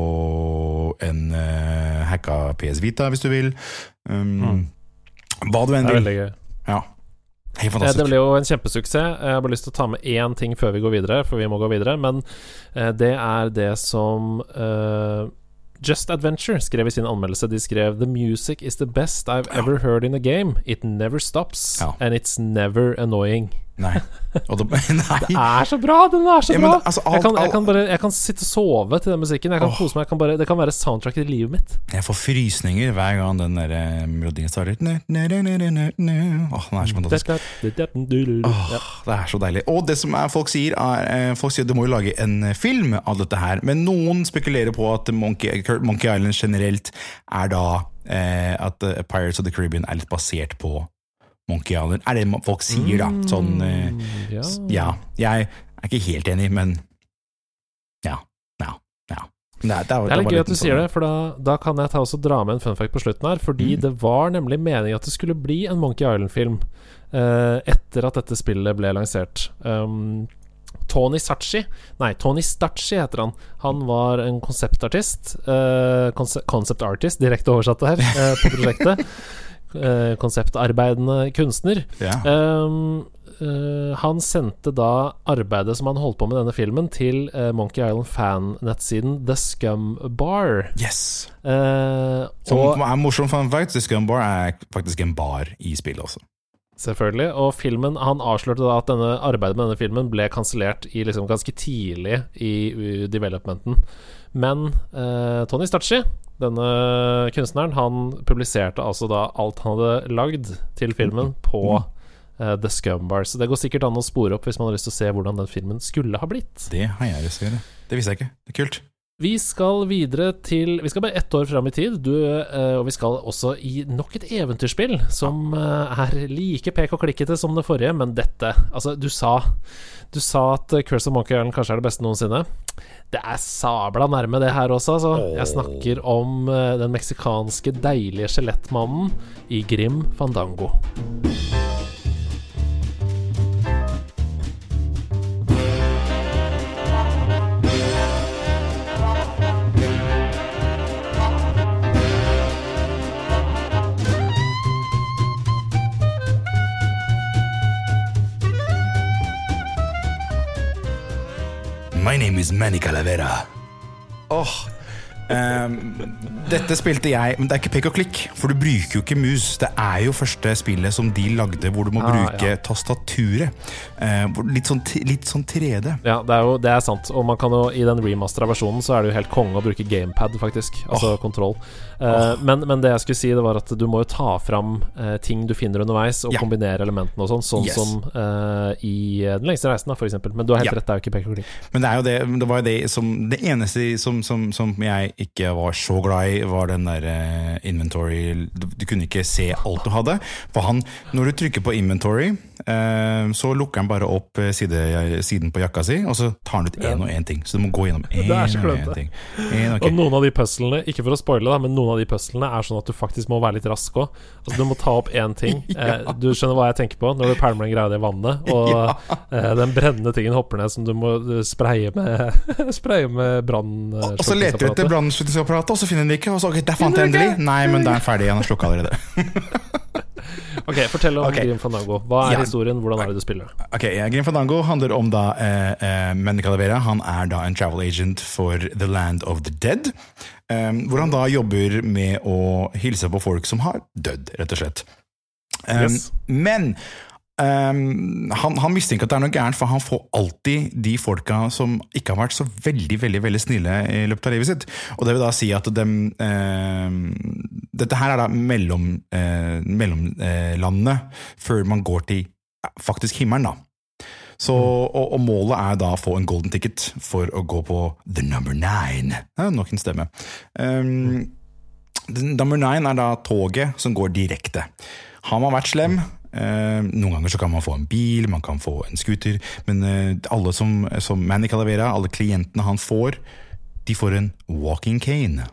en uh, hacka PS Vita hvis du vil. Um, Hva du enn Det er vil. veldig gøy. Ja. Det ble jo en kjempesuksess. Jeg har bare lyst til å ta med én ting før vi går videre, for vi må gå videre. Men eh, det er det som uh, Just Adventure skrev i sin anmeldelse. De skrev The music is the best I've ever heard in a game. It never stops, and it's never annoying. Nei. Da, (laughs) nei. Det er så bra! Den er så Ja, bra! det- altså, jeg, kan, jeg, kan bare, jeg kan sitte og sove til den musikken. Jeg kan Åh. kose meg. Kan bare, det kan være soundtracket i livet mitt. Jeg får frysninger hver gang den der eh, melodien starter. Åh, den er så fantastisk. Åh. Det er så deilig. Og det som er, folk sier, er eh, Folk sier du må jo lage en eh, film av dette her, men noen spekulerer på at Monkey, Monkey Island generelt er da eh, At Pirates of the Caribbean er litt basert på Monkey Island. Er det det folk sier, da. Sånn eh, ja. Ja. Jeg er ikke helt enig, men ja. Ja. ja. Det er, det er, Det er litt gøy at du sier sånn- det, for da, da kan jeg ta også dra med en fun fact på slutten her. Fordi Mm. det var nemlig meningen at det skulle bli en Monkey Island-film eh, etter at dette spillet ble lansert. Um, Tony Sachi Nei, Tony Stachi heter han. Han var en konseptartist. Uh, concept artist, direkte oversatt her, eh, på prosjektet. (laughs) Eh, konseptarbeidende kunstner. Ja. Um, Uh, han sendte da arbeidet som han holdt på med denne filmen, til uh, Monkey Island fan-nettsiden The Scum Bar. Yes. uh, Som og er morsom fun fact, The Scum Bar er faktisk en bar i spillet også. Selvfølgelig. Og filmen Han avslørte da at denne arbeidet med denne filmen ble kansellert liksom ganske tidlig i developmenten. Men Tony Stacci, denne kunstneren, han publiserte altså da alt han hadde lagd til filmen på uh, The Scumbar. Så det går sikkert an å spore opp hvis man har lyst til å se hvordan den filmen skulle ha blitt. Det har jeg lyst til å gjøre. Det visste jeg ikke. Det er kult. Vi skal videre til Vi skal bare ett år fram i tid, du, eh, og vi skal også i nok et eventyrspill som eh, er like pek og klikkete som det forrige, men dette Altså, du sa Du sa at Curse of Monkey Island kanskje er det beste noensinne. Det er sabla nærme det her også, altså. Jeg snakker om eh, den meksikanske deilige skjelettmannen i Grim Fandango. My name is Manny Calavera. Oh, Um, dette spilte jeg, men det er ikke pek og klikk, for du bruker jo ikke mus. Det er jo første spillet som de lagde hvor du må Ah, bruke ja. tastaturet. Uh, litt, sånn, litt sånn 3D. Ja, det er jo det er sant. Og man kan jo i den remastera versjonen så er det jo helt konge å bruke gamepad, faktisk. Altså kontroll. Eh, men, men det jeg skulle si, det var at du må jo ta fram uh, ting du finner underveis, og Ja. kombinere elementene og sånn, sånn Yes. som uh, i Den lengste reisen, da, for eksempel. Men du har helt Ja. rett, det er jo ikke pek. Men det det, det var jo det som Det eneste som, som, som jeg ikke var så glad i, var den der eh, inventory du, du kunne ikke se alt du hadde. For han, når du trykker på inventory, så lukker han bare opp side, siden på jakka si, og så tar han ut én og én ting. Så du må gå gjennom (laughs) én og én ting. En, okay. Og noen av de puzzlene, ikke for å spoile, da, men noen av de puzzlene er sånn at du faktisk må være litt rask òg. Altså, du må ta opp én ting. (laughs) eh, du skjønner hva jeg tenker på når du pælmer den greia i vannet, og (laughs) eh, den brennende tingen hopper ned som du må spraye med (laughs) Spraye med brann... eh, Og så leter du etter slukningsapparatet. og så finner du den ikke. Og så, ok, der fant jeg endelig. Nei, men da er den ferdig. Han er slukka allerede. Ok, fortell om okay. Grim Fandango. Hva er Ja. historien? Hvordan er det du spiller? Ok, ja, Grim Fandango handler om da eh, eh. Han er da en travel agent for The Land of the Dead. Eh, hvor han da jobber med å hilse på folk som har dødd, rett og slett. Eh, Yes. Men eh, han, han mistenker at det er noe gærent, for han får alltid de folka som ikke har vært så veldig veldig, veldig snille i løpet av livet sitt. Og det vil da si at dem eh, Dette her er da mellom, eh, mellomlandet før man går til faktisk himmelen, da. Så, og, og målet er da å få en golden ticket for å gå på The Number Nine. Ja, nok en stemme. Um, number Nine er da toget som går direkte. Har man vært slem Uh, Noen ganger så kan man få en bil, man kan få en scooter, men uh, alle som, som Manny Calavera, alle klientene han får, de får en walking cane.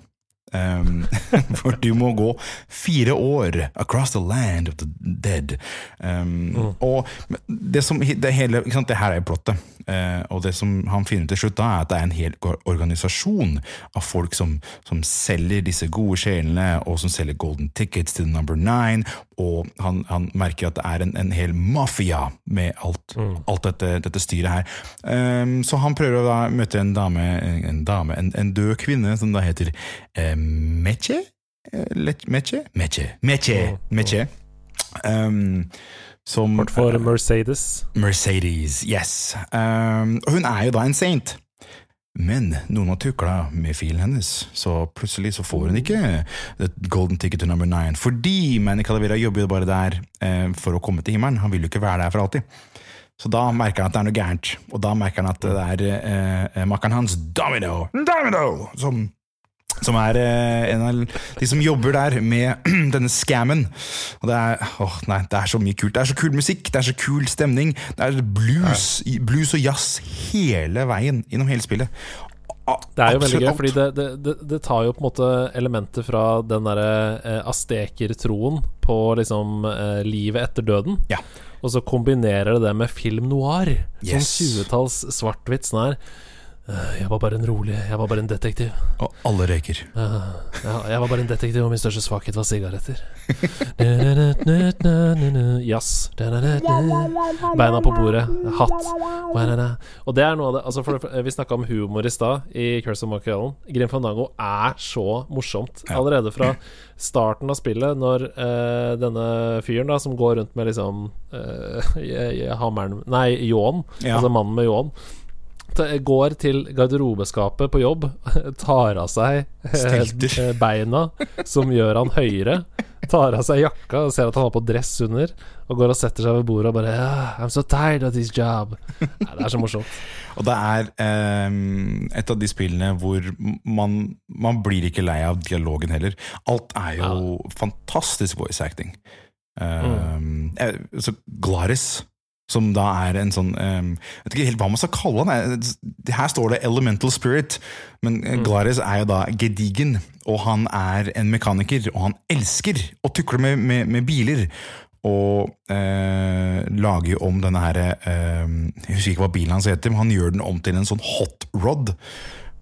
Um, (laughs) for du må gå fire år across the land of the dead. Um, Og det som det hele, sant, det her er plottet. Uh, og det som han finner til slutt, da er at det er en hel organisasjon av folk som, som selger disse gode sjelene, og som selger golden tickets til number nine. Og han, han merker at det er en, en hel mafia med alt, alt dette, dette styret her. Um, så han prøver å da møte en dame, en, dame en, en død kvinne, som da heter eh, Meche? Eh, Let- Meche? Meche. Meche. Meche. Um, som Kort for Mercedes. Mercedes, yes. Um, hun er jo da en saint. Men noen har tukla med filen hennes, så plutselig så får hun ikke golden ticket to number nine. Fordi Manny Calavera jobber jo bare der eh, for å komme til himmelen. Han vil jo ikke være der for alltid. Så da merker han at det er noe gærent, og da merker han at det er eh, makkeren hans, Domino, Domino, som som er eh, en av de som jobber der med (clears throat) denne scammen. Og det er, åh, nei, det er så mye kult. Det er så kul musikk, det er så kul stemning. Det er blues, blues og jazz hele veien gjennom hele spillet. Det er jo veldig gøy, fordi det, det, det, tar jo på en måte elementer fra den derre eh, astekertroen på liksom eh, livet etter døden. Ja. Og så kombinerer det det med film noir. Yes. Sånn 20-talls svart-hvitt sånn her. «Øh, Jeg var bare en rolig Jeg var bare en detektiv. Og alle røyker. Øh, ja, jeg var bare en detektiv, og min største svakhet var sigaretter. Jazz. Beina på bordet. Hatt. Og det er noe av det altså det- Vi snakka om humor i stad, i Curse of Monkey Island. Grim Fandango er så morsomt. Allerede fra starten av spillet, når uh, denne fyren da som går rundt med liksom uh, (laughs) hammeren Nei, ljåen. Ja. Altså mannen med ljåen. Går til garderobeskapet på jobb, (laughs) tar av seg eh, Stelter. beina, som gjør han høyere. Tar av seg jakka og ser at han har på dress under, og går og setter seg ved bordet og bare «Ah, I'm so tired of this job. Nei, det er så morsomt. Og det er ehm, et av de spillene hvor man, man blir ikke lei av dialogen heller. Alt er jo fantastisk voice acting. Um, mm. så Gladys, som da er en sånn um, Jeg vet ikke helt hva man skal kalle han. eh, Her står det Elemental Spirit, men mm. Glaris er jo da gedigen. Og han er en mekaniker, og han elsker å tukle med, med, med biler. Og eh, lager om denne her eh, Jeg husker ikke hva bilen hans heter, men han gjør den om til en sånn hot rod.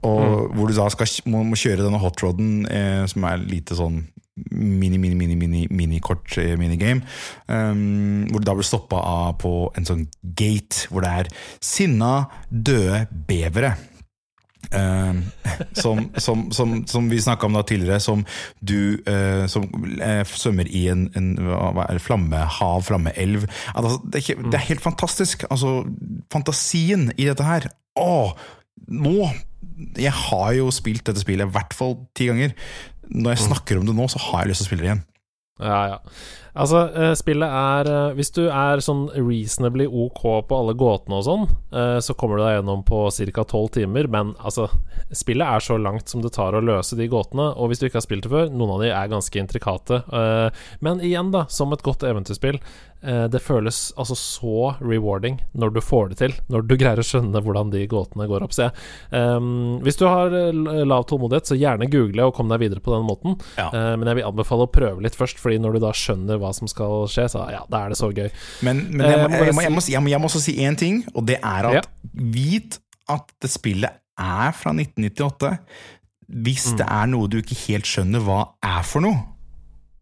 Og Hvor du da skal, må, må kjøre denne hot roden, eh, som er lite sånn mini, mini, mini, eh, minigame. Um, hvor du da blir stoppa av på en sånn gate hvor det er sinna, døde bevere. Um, (laughs) som, som, som, som vi snakka om da tidligere, som du uh, som uh, svømmer i en, en det, flammehav, flammeelv. Altså, det, er det er helt fantastisk. Altså, fantasien i dette her. Å, nå Jeg har jo spilt dette spillet i hvert fall ti ganger. Når jeg snakker om det nå, så har jeg lyst til å spille det igjen. Ja, ja. Altså, eh, spillet er eh, Hvis du er sånn reasonably ok på alle gåtene og sånn, eh, så kommer du deg gjennom på ca. tolv timer, men altså Spillet er så langt som det tar å løse de gåtene, og hvis du ikke har spilt det før, noen av de er ganske intrikate. Men igjen, da, som et godt eventyrspill, det føles altså så rewarding når du får det til, når du greier å skjønne hvordan de gåtene går opp. Så jeg, ehm, hvis du har lav tålmodighet, så gjerne google og kom deg videre på den måten. Ja. Men jeg vil anbefale å prøve litt først, Fordi når du da skjønner hva som skal skje, så ja, da er det så gøy. Men, men jeg, Eh, må, må jeg må, jeg, må, jeg, må, også si én ting, og det er at Ja. vit at det spillet er fra 1998. Hvis Mm. det er noe du ikke helt skjønner hva er for noe,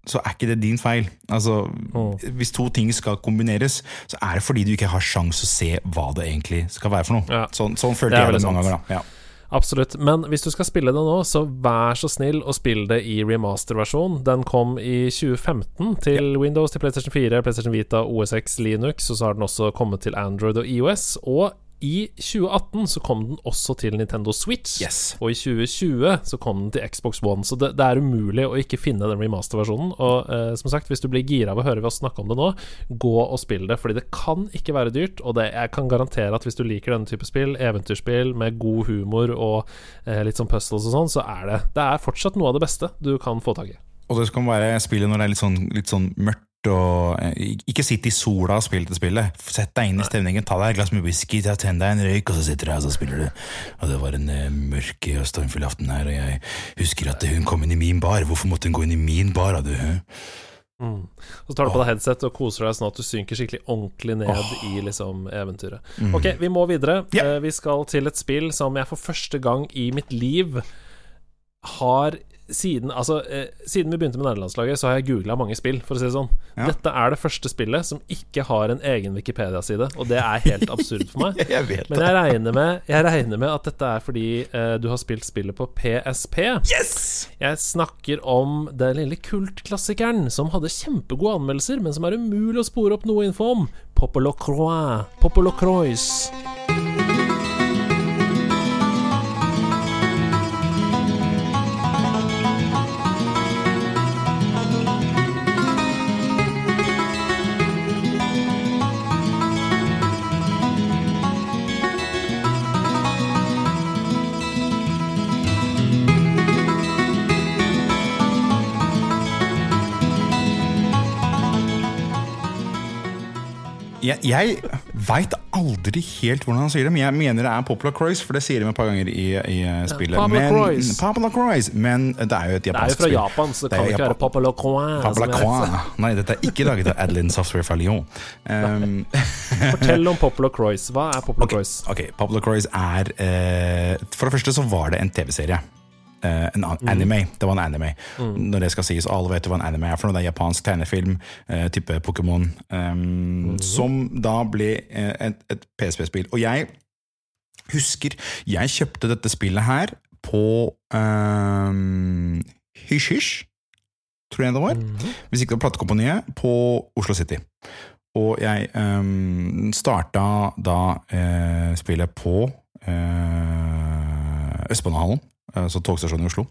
så er ikke det din feil. Altså, Mm. Hvis to ting skal kombineres, så er det fordi du ikke har sjans å se hva det egentlig skal være for noe. Ja. Sånn, sånn følte jeg det mange ganger. da ja. Absolutt. Men hvis du skal spille det nå, så vær så snill å spille det i remaster-versjon. Den kom i 2015 til Windows, til PlayStation 4, PlayStation Vita, OSX, Linux, og så har den også kommet til Android og IOS. Og i 2018 så kom den også til Nintendo Switch. Yes. Og i 2020 så kom den til Xbox One, så det, det er umulig å ikke finne den remasterversjonen. Og eh, som sagt, hvis du blir gira av å høre oss snakke om det nå, gå og spill det, fordi det kan ikke være dyrt. Og det, jeg kan garantere at hvis du liker denne type spill, eventyrspill med god humor og eh, litt sånn puzzles og sånn, så er det Det er fortsatt noe av det beste du kan få tak i. Og det kan være spillet når det er litt sånn, litt sånn mørkt. Og, eh, ikke sitt i sola og spill til spillet. Sett deg inn i stemningen, ta deg et glass med whisky, tenn deg en røyk, og så sitter du her og så spiller du. Og det var en eh, mørk og stormfull aften her, og jeg husker at hun kom inn i min bar. Hvorfor måtte hun gå inn i min bar? Hadde hun? Så tar du på deg headset og koser deg sånn at du synker skikkelig ordentlig ned i liksom eventyret. Ok, vi må videre. Eh, Vi skal til et spill som jeg for første gang i mitt liv har siden, altså, eh, siden vi begynte med nederlandslaget, så har jeg googla mange spill, for å si det sånn. Ja. Dette er det første spillet som ikke har en egen Wikipedia-side, og det er helt absurd for meg. (laughs) Jeg vet Men jeg regner med, jeg regner med at dette er fordi eh, du har spilt spillet på PSP. Yes! Jeg snakker om den lille kultklassikeren som hadde kjempegode anmeldelser, men som er umulig å spore opp noe info om. Popolo Croix. Popolo Croix. Jeg, jeg veit aldri helt hvordan han sier det, men jeg mener det er Poplar Croix, for det sier de et par ganger i, i eh, spillet. Popula men, men det er jo et japansk spill. Det er jo fra. Japan, så det kan ikke være Popula Croix. Popula Croix. Nei, dette er ikke laget av Adeline Software fra Lyon. Um, (laughs) Fortell om Popula Croix. Hva er Popula okay, Croix? ok, Popula Croix er uh, For det første så var det en TV-serie. Eh, en anime. anime. Det var en anime. Når det skal sies, alle vet hva en anime er for noe. Det er japansk tegnefilm, eh, type Pokémon. Um, Som da ble eh, et, et PSP-spill. Og jeg husker Jeg kjøpte dette spillet her på um, Hysj Hysj, tror jeg det var. Hvis ikke det var platekompaniet, på Oslo City. Og jeg um, starta da uh, spillet på uh, Østbanehallen, altså togstasjonen i Oslo.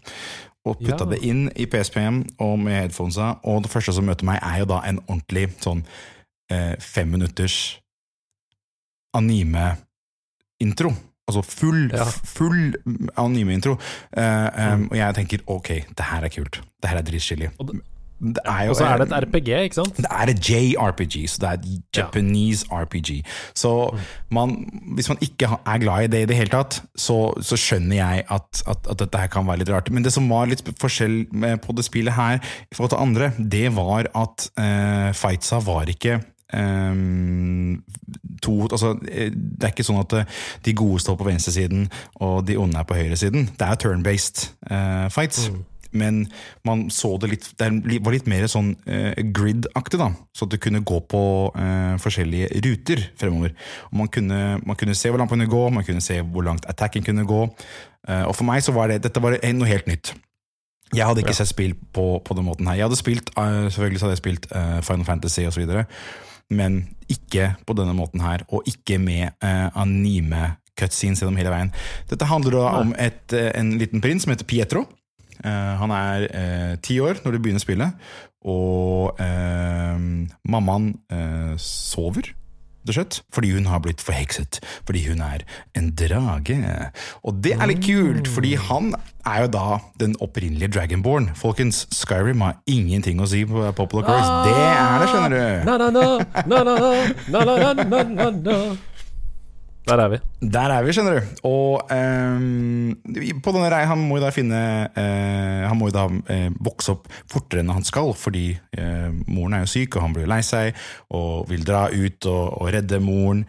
Og putta Ja. det inn i PSP-en og med headphonesa. Og det første som møter meg, er jo da en ordentlig sånn eh, minutters anime-intro. Altså full, Ja. full anime-intro. Eh, um, Og jeg tenker ok, det her er kult. Det her er dritskillig Og Og så er det et RPG, ikke sant? det er et JRPG, så det er et Japanese RPG. Så man, hvis man ikke er glad i det i det hele tatt, så, så skjønner jeg at, at, at dette her kan være litt rart. Men det som var litt forskjell med, på det spillet her i forhold til andre, det var at uh, fightsa var ikke Um, to, altså, eh, det er ikke sånn at eh, de gode står på venstresiden og de onde er på høyresiden. Det er turn-based uh, fights. Men man så det litt Det var litt mer sånn eh, grid-aktig, da. Så at du kunne gå på eh, forskjellige ruter fremover. Man kunne, man kunne se hvor langt man kunne gå, man kunne se hvor langt attacken kunne gå. Eh, og for meg så var det dette var noe helt nytt. Jeg hadde ikke ja. sett spill på, på den måten her. Jeg hadde spilt, uh, Selvfølgelig så hadde jeg spilt uh, Final Fantasy osv., men ikke på denne måten her, og ikke med uh, anime-cutscenes gjennom hele veien. Dette handler da om et, en liten prins som heter Pietro. Han er ti år når du begynner spillet, og mammaen sover. Fordi hun har blitt forhekset. Fordi hun er en drage. Og det er litt kult, fordi han er jo da den opprinnelige Dragonborn. Folkens, Skyrim har ingenting å si på Popular Chorus. Det er det, skjønner du. Der er vi. Der er vi, skjønner du. Og um, på denne rei, Han må jo da finne uh, Han må jo da uh, vokse opp fortere enn han skal, fordi uh, moren er jo syk, og han blir lei seg og vil dra ut og, og redde moren.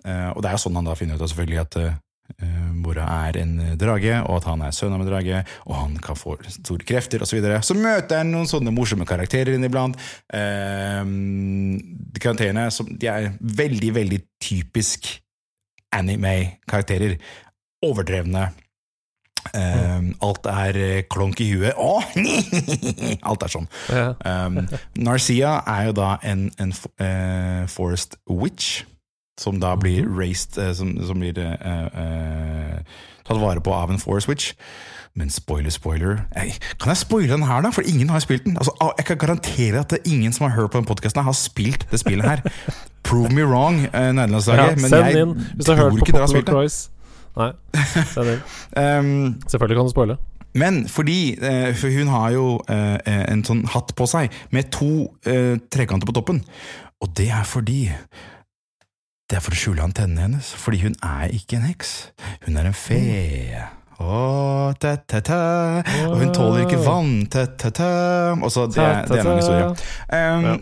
og det er jo sånn han da finner ut av selvfølgelig at mora er en drage, og at han er sønn av en drage, og han kan få store krefter osv. Så, videre. så møter han noen sånne morsomme karakterer inniblant. Uh, karakterene som, de er veldig, veldig typisk anime-karakterer. Overdrevne. Um, alt er eh, klonk i huet. Å! (laughs) alt er sånn. Um, Narcia er jo da en, en uh, forest witch, som da blir mhm. raised uh, som, som, blir uh, tatt vare på av en forest witch. Men spoiler, spoiler jeg, Kan jeg spoile den her, da? For ingen har spilt den. Altså, jeg kan garantere at det er ingen som har hørt på den podkasten, har spilt det spillet her. (laughs) Prove me wrong, uh, nederlandslaget. Ja, send inn tror ikke dere har spilt Popular Nei, send inn. um, (laughs) Selvfølgelig kan du spoile. Men fordi uh, For hun har jo uh, en sånn hatt på seg med to trekanter på toppen. Og det er fordi Det er for å skjule antennene hennes. Fordi hun er ikke en heks. Hun er en fe. Oh, ta, ta, ta. Og hun tåler ikke vann. Ta, ta, ta. Og så, det, det er en lang historie. Um, ja.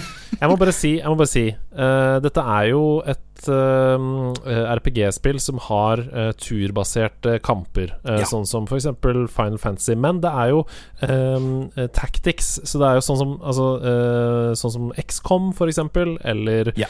(laughs) Jeg må bare si, må bare si uh, Dette er jo et uh, RPG-spill som har uh, turbaserte kamper, ja. sånn som f.eks. Final Fantasy. Men det er jo um, tactics, så det er jo sånn som, altså, sånn som XCOM, f.eks., eller ja.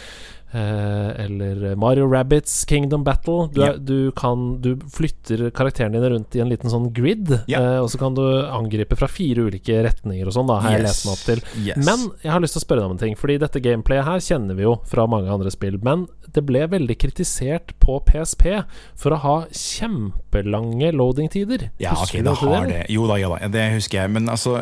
Eh, eller Mario Rabbits Kingdom Battle. Du, er, du, kan, du, flytter karakterene dine rundt i en liten sånn grid, yeah. eh, og så kan du angripe fra fire ulike retninger og sånn, da, har yes. jeg lest meg opp til. Yes. Men jeg har lyst til å spørre deg om en ting, fordi dette gameplayet her kjenner vi jo fra mange andre spill. Men det ble veldig kritisert på PSP for å ha kjempelange loading-tider. Ja, ok, det har det. Jo da, ja da, det husker jeg, men altså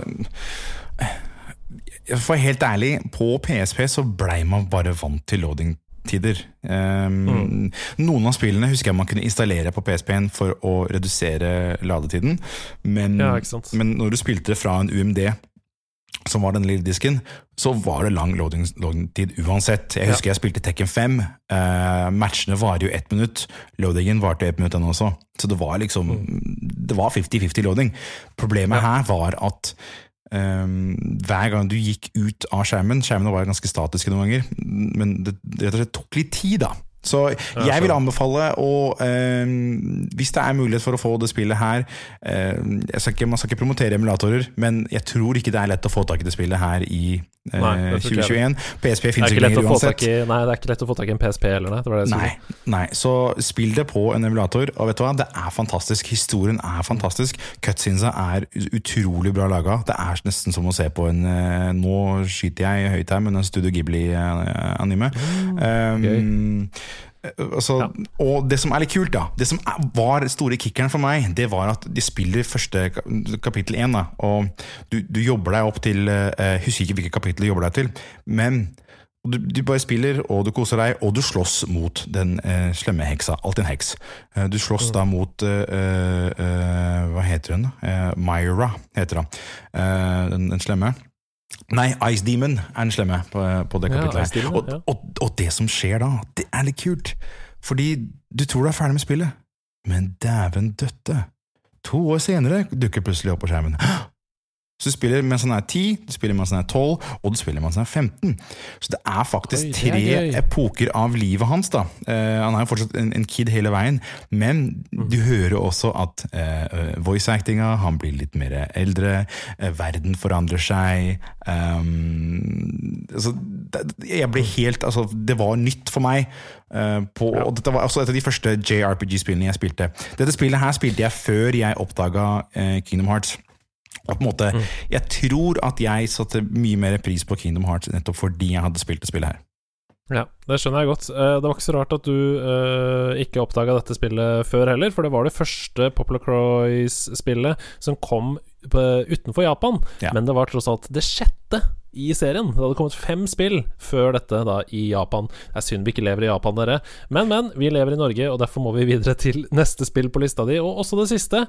for helt ærlig, på PSP så blei man bare vant til loading-tider. Um, mm. Noen av spillene husker jeg man kunne installere på PSP-en for å redusere ladetiden, men, ja, men når du spilte det fra en UMD som var den lille disken, så var det lang loading-tid loading uansett. Jeg husker ja. jeg spilte Tekken 5. Uh, eh, matchene varer jo ett minutt. Loadingen varte ett minutt, den også. Så det var liksom mm. Det var 50-50 loading. Problemet ja. her var at hver gang du gikk ut av skjermen Skjermene var ganske statiske noen ganger, men det rett og slett tok litt tid, da. Så jeg vil anbefale å eh, Hvis det er mulighet for å få det spillet her eh, skal ikke, Man skal ikke promotere emulatorer, men jeg tror ikke det er lett å få tak i det spillet her i eh, nei, 2021. PSP finnes ikke lenger uansett. I, nei, det er ikke lett å få tak i en PSP heller, nei. Det det nei, nei, så spill det på en emulator, og vet du hva, det er fantastisk. Historien er fantastisk. Cutsinsa er utrolig bra laga. Det er nesten som å se på en eh, Nå skyter jeg høyt her, men en Studio Ghibli-anime. Mm, um, Altså, ja. Og det som er litt kult, da Det som var store kickeren for meg, det var at de spiller første kapittel én. Og du, du, jobber deg opp til Jeg eh, husker ikke hvilket kapittel du jobber deg til, men du, du, bare spiller, og du koser deg, og du slåss mot den eh, slemme heksa. Alltid en heks. Eh, du slåss mm. da mot eh, eh, Hva heter hun? Myra, heter hun. Den, den slemme. Nei, Ice Demon er den slemme på, på det kapitlet. Ja, og, ja. og, og, det som skjer da, det er litt kult. Fordi du tror du er ferdig med spillet, men dæven døtte. To år senere dukker plutselig opp på skjermen. Så du spiller mens han er 10, du spiller mens han er 12, og du spiller mens han er 15. Så det er faktisk Oi, det er tre epoker av livet hans. da. Uh, han er jo fortsatt en, en kid hele veien, men Mm. du hører også at uh, voice-actinga, han blir litt mer eldre, uh, verden forandrer seg. um, altså, det, jeg ble helt, altså, det var nytt for meg. eh, på, og dette var også et av de første JRPG-spillene jeg spilte. Dette spillet her spilte jeg før jeg oppdaga eh, Kingdom Hearts. På en måte, Jeg tror at jeg satte mye mer pris på Kingdom Hearts nettopp fordi jeg hadde spilt det spillet her. Ja, det skjønner jeg godt. Eh, Det var ikke så rart at du uh, ikke oppdaga dette spillet før heller, for det var det første Poplar Croix-spillet som kom utenfor Japan. Ja. Men det var tross alt det sjette i serien. Det hadde kommet fem spill før dette da i Japan. Det er synd vi ikke lever i Japan, dere. Men, men, vi lever i Norge, og derfor må vi videre til neste spill på lista di, og også det siste.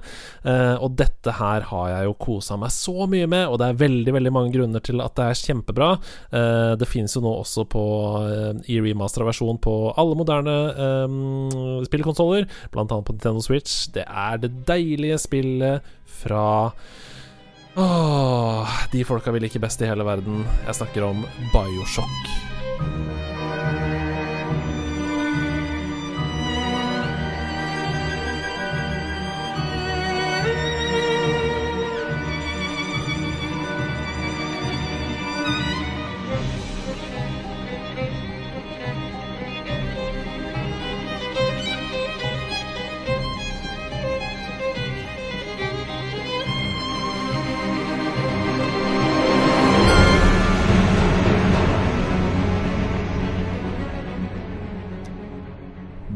Eh, og dette her har jeg jo kosa meg så mye med, og det er veldig, veldig mange grunner til at det er kjempebra. Eh, det finnes jo nå også på eh, i remastera versjon på alle moderne eh, spillkonsoller, annet på Nintendo Switch. Det er det deilige spillet fra Åh, de folka vi liker best i hele verden. Jeg snakker om Bioshock.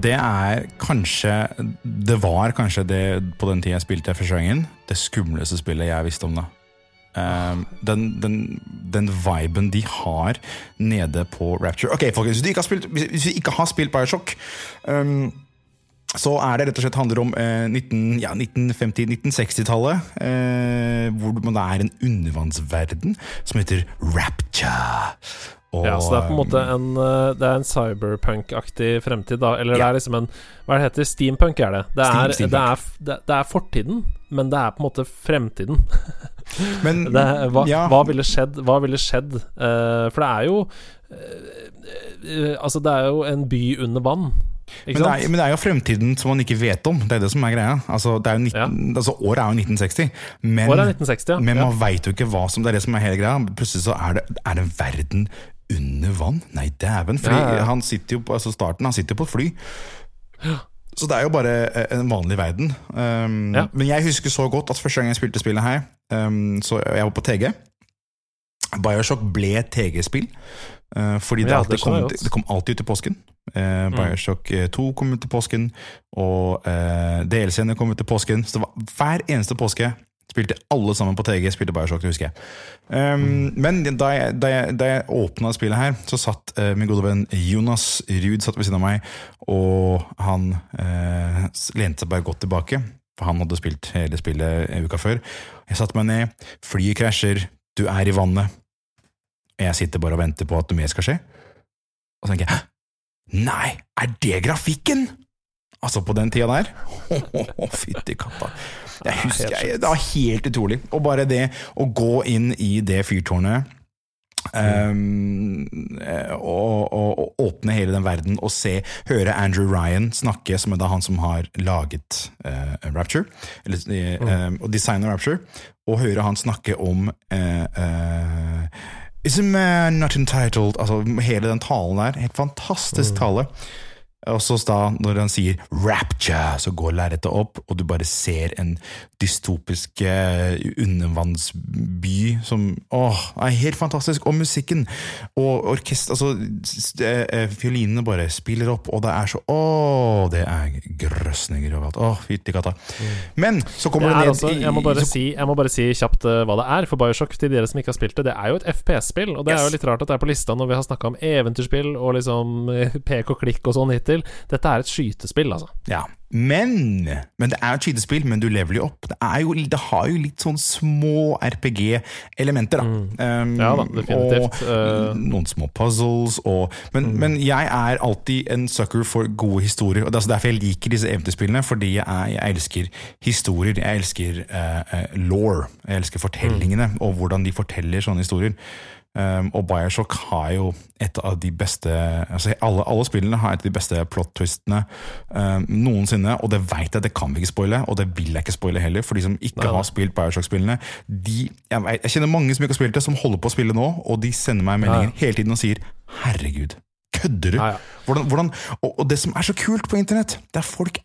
Det er kanskje Det var kanskje det på den tida jeg spilte første gangen, det skumleste spillet jeg visste om. da Um, den, den, den viben de har nede på Rapture Ok, folkens, hvis du ikke har spilt, hvis, du ikke har spilt Bioshock um, så er det rett og slett handler om eh, 19, ja, 1950-1960-tallet. Eh, hvor det er en undervannsverden som heter Rapture. Og, Ja, så det er på en måte en eh, Det er en cyberpunk-aktig fremtid, da. Eller det er liksom en Hva det heter Steampunk, er det. Det er, Steam- det, er, det, det er fortiden, men det er på en måte fremtiden. Men er, hva, ja, hva ville skjedd? Hva ville skjedd? Uh, for det er jo uh, eh, Altså, det er jo en by under vann. Men det, er, men det er jo fremtiden som man ikke vet om. Det er det som er greia. Altså, det er jo 19, altså, året er jo 1960, men, er 1960, ja. men ja. man veit jo ikke hva som Det er det som er hele greia. Plutselig så er det, er det en verden under vann. Nei, dæven. Fordi Ja, ja, ja. han sitter jo på altså starten, han sitter på et fly. Så det er jo bare eh, en vanlig verden. Um, Ja. Men jeg husker så godt at første gang jeg spilte spillet her, um, så jeg var på TG. Bioshock ble TG-spill. uh, fordi det, Ja, det kom, det kom alltid ut til påsken. Uh, Bioshock mm. 2 kom ut til påsken, og uh, DLC-ene kom ut til påsken. Så det var hver eneste påske spilte alle sammen på TG. Spilte Bioshock, det husker jeg. Um, Men da jeg, da jeg, da jeg åpna spillet her, så satt uh, min gode venn Jonas Ruud satt ved siden av meg, og han uh, lente seg bare godt tilbake. For han hadde spilt hele spillet en uka før. Jeg satte meg ned, flyet krasjer, du er i vannet. Jeg sitter bare og venter på at noe mer skal skje. Og så tenker jeg Hæ? Nei, er det grafikken?! Altså, på den tida der. Å, fytti katta. Jeg husker, jeg, det var helt utrolig. Og bare det å gå inn i det fyrtårnet um, og, og, og åpne hele den verden og se, høre Andrew Ryan snakke, som er da han som har laget uh, Rapture, eller, eh, og designer Rapture, og høre han snakke om uh, Is a man not entitled Altså hele den talen der. Helt fantastisk tale. Og så da, når han sier 'rapture', så går lerretet opp, og du bare ser en dystopisk eh, undervannsby som Åh, er helt fantastisk. Og musikken og orkester Altså, eh, eh, fiolinene bare spiller opp, og det er så Åh, det er grøsninger overalt. Åh, fytti katta. Men så kommer det, det ned altså, jeg, må bare så- si, jeg må bare si kjapt hva det er for Bioshock til dere som ikke har spilt det. Det er jo et FPS-spill, og det er jo litt rart at det er på lista når vi har snakka om eventyrspill og liksom pek og klikk og sånn hittil. Til. Dette er et skytespill, altså. Ja, men, men det er et skytespill, men du lever jo opp. Det, jo, det har jo litt sånn små RPG-elementer, da. Um, Ja da, definitivt. Og Eh, noen små puzzles og men, men jeg er alltid en sucker for gode historier. Og det er altså derfor jeg liker disse eventyrspillene, fordi jeg, er, jeg elsker historier. Jeg elsker uh, uh, law. Jeg elsker fortellingene, og hvordan de forteller sånne historier. Um, og Bioshock har jo et av de beste altså alle, alle spillene har et av de beste plot-twistene um, noensinne, og det vet jeg, det kan vi ikke spoile, og det vil jeg ikke spoile heller, for de som ikke Nei, har spilt Bioshock-spillene. Jeg, jeg kjenner mange som ikke har spilt det, som holder på å spille nå, og de sender meg meldinger Nei. hele tiden og sier 'herregud, kødder du?' Ja. Hvordan, hvordan, og, og det som er så kult på internett, det er folk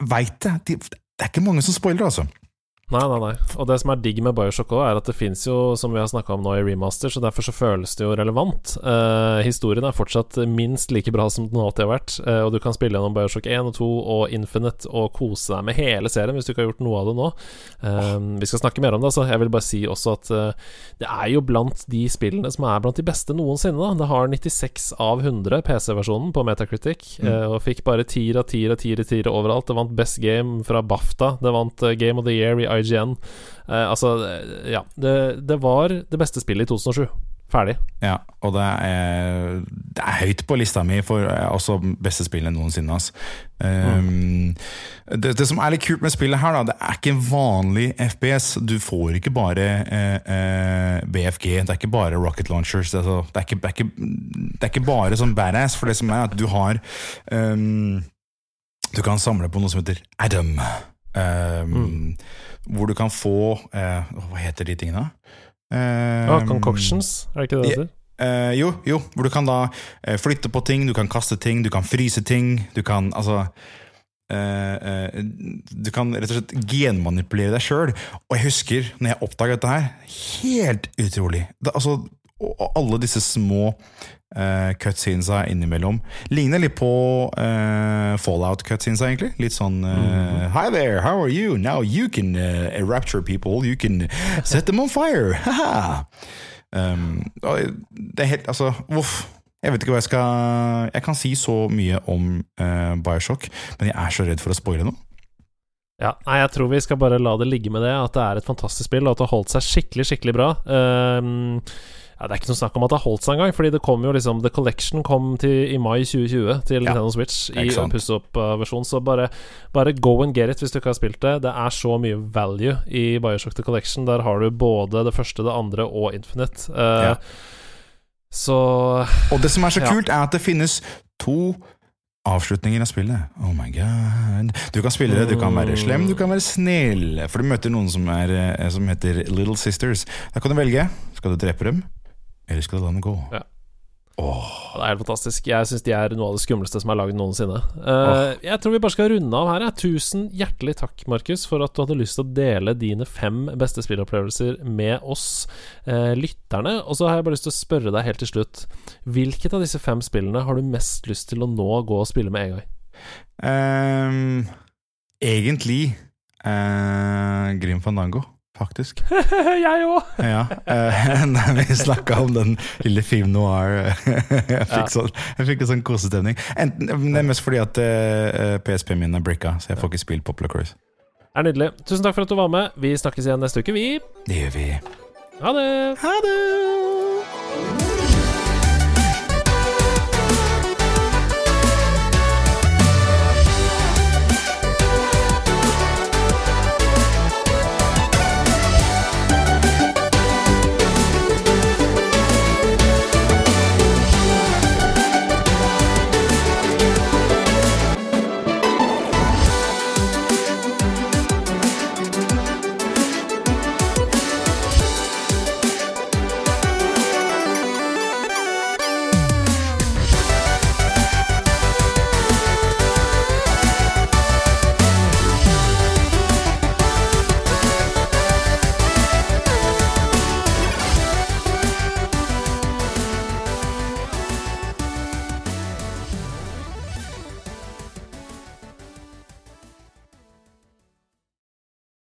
veit det. De, det er ikke mange som spoiler, altså. Nei, nei, nei. Og det som er digg med Bioshock òg, er at det fins jo, som vi har snakka om nå i remaster, så derfor så føles det jo relevant. Eh, historien er fortsatt minst like bra som den alltid har vært, eh, og du kan spille gjennom Bioshock 1 og 2 og Infinite og kose deg med hele serien hvis du ikke har gjort noe av det nå. Eh, vi skal snakke mer om det, altså. Jeg vil bare si også at eh, det er jo blant de spillene som er blant de beste noensinne, da. Det har 96 av 100, PC-versjonen på Metacritic, eh, og fikk bare tier av tier av tier overalt. Det vant Best Game fra BAFTA, det vant eh, Game of the Year i IGN. Eh, altså, ja. Det, det var det beste spillet i 2007. Ferdig. Ja, og det er, det er høyt på lista mi for eh, også beste spillet noensinne. Altså. Um, det, det som er litt kult med spillet her, da, det er ikke en vanlig FPS. Du får ikke bare eh, eh, BFG, det er ikke bare rocket launchers. Det er, så- det er, ikke, det er, ikke, det er ikke bare sånn badass, for det som er at du har um, Du kan samle på noe som heter Adam. Um, Hvor du kan få uh, Hva heter de tingene? Ja, ah, concoctions, er det ikke det det heter? Uh, jo, jo, hvor du kan da uh, flytte på ting, du kan kaste ting, du kan fryse ting, du kan altså uh, Du kan rett og slett genmanipulere deg sjøl. Og jeg husker når jeg oppdaga dette her, helt utrolig. Det, altså, og alle disse små uh, cutscenesa innimellom ligner litt på uh, Fallout-cutscenesa, egentlig. Litt sånn eh, Hi there, how are you? Now you can uh, rapture people. You can set them on fire. (laughs) Haha. Um, og det er helt Altså, uff. Jeg vet ikke hva jeg skal Jeg kan si så mye om uh, Bioshock, men jeg er så redd for å spoile noe. Ja, nei, jeg tror vi skal bare la det ligge med det, at det er et fantastisk spill, og at det har holdt seg skikkelig, skikkelig bra. Ehm, ja, det er ikke noe snakk om at det har holdt seg engang, fordi det kom jo liksom The Collection kom til, i mai 2020 til Nintendo Switch i ikke sant. pusse-opp-versjon, så bare, bare go and get it hvis du ikke har spilt det. Det er så mye value i Bioshock The Collection. Der har du både det første, det andre og Infinite. Uh, Ja. Så Og det som er så Ja. kult, er at det finnes to avslutninger av spillet. Oh my god. Du kan spille det, du kan være slem, du kan være snill. For du møter noen som, er, eh, som heter Little Sisters. Da kan du velge. Skal du drepe dem, eller skal du la dem gå? Ja. Oh. Det er helt fantastisk. Jeg syns de er noe av det skumleste som er lagd noensinne. Eh, Jeg tror vi bare skal runde av her. jeg. Tusen hjertelig takk, Markus, for at du hadde lyst til å dele dine fem beste spillopplevelser med oss uh, lytterne. Og så har jeg bare lyst til å spørre deg helt til slutt. Hvilket av disse fem spillene har du mest lyst til å nå gå og spille med en gang? Um, egentlig uh, Grim Fandango, faktisk. (laughs) jeg òg! Ja, (laughs) uh, vi snakka om den lille film noir (laughs) Jeg fikk, sånn, jeg fikk en sånn kosestemning. Det er mest fordi at uh, PSP-en min er bricka, så jeg får ikke spilt Popular Cruise. Er nydelig. Tusen takk for at du var med. Vi snakkes igjen neste uke, vi. Det gjør vi. Ha det! Ha det!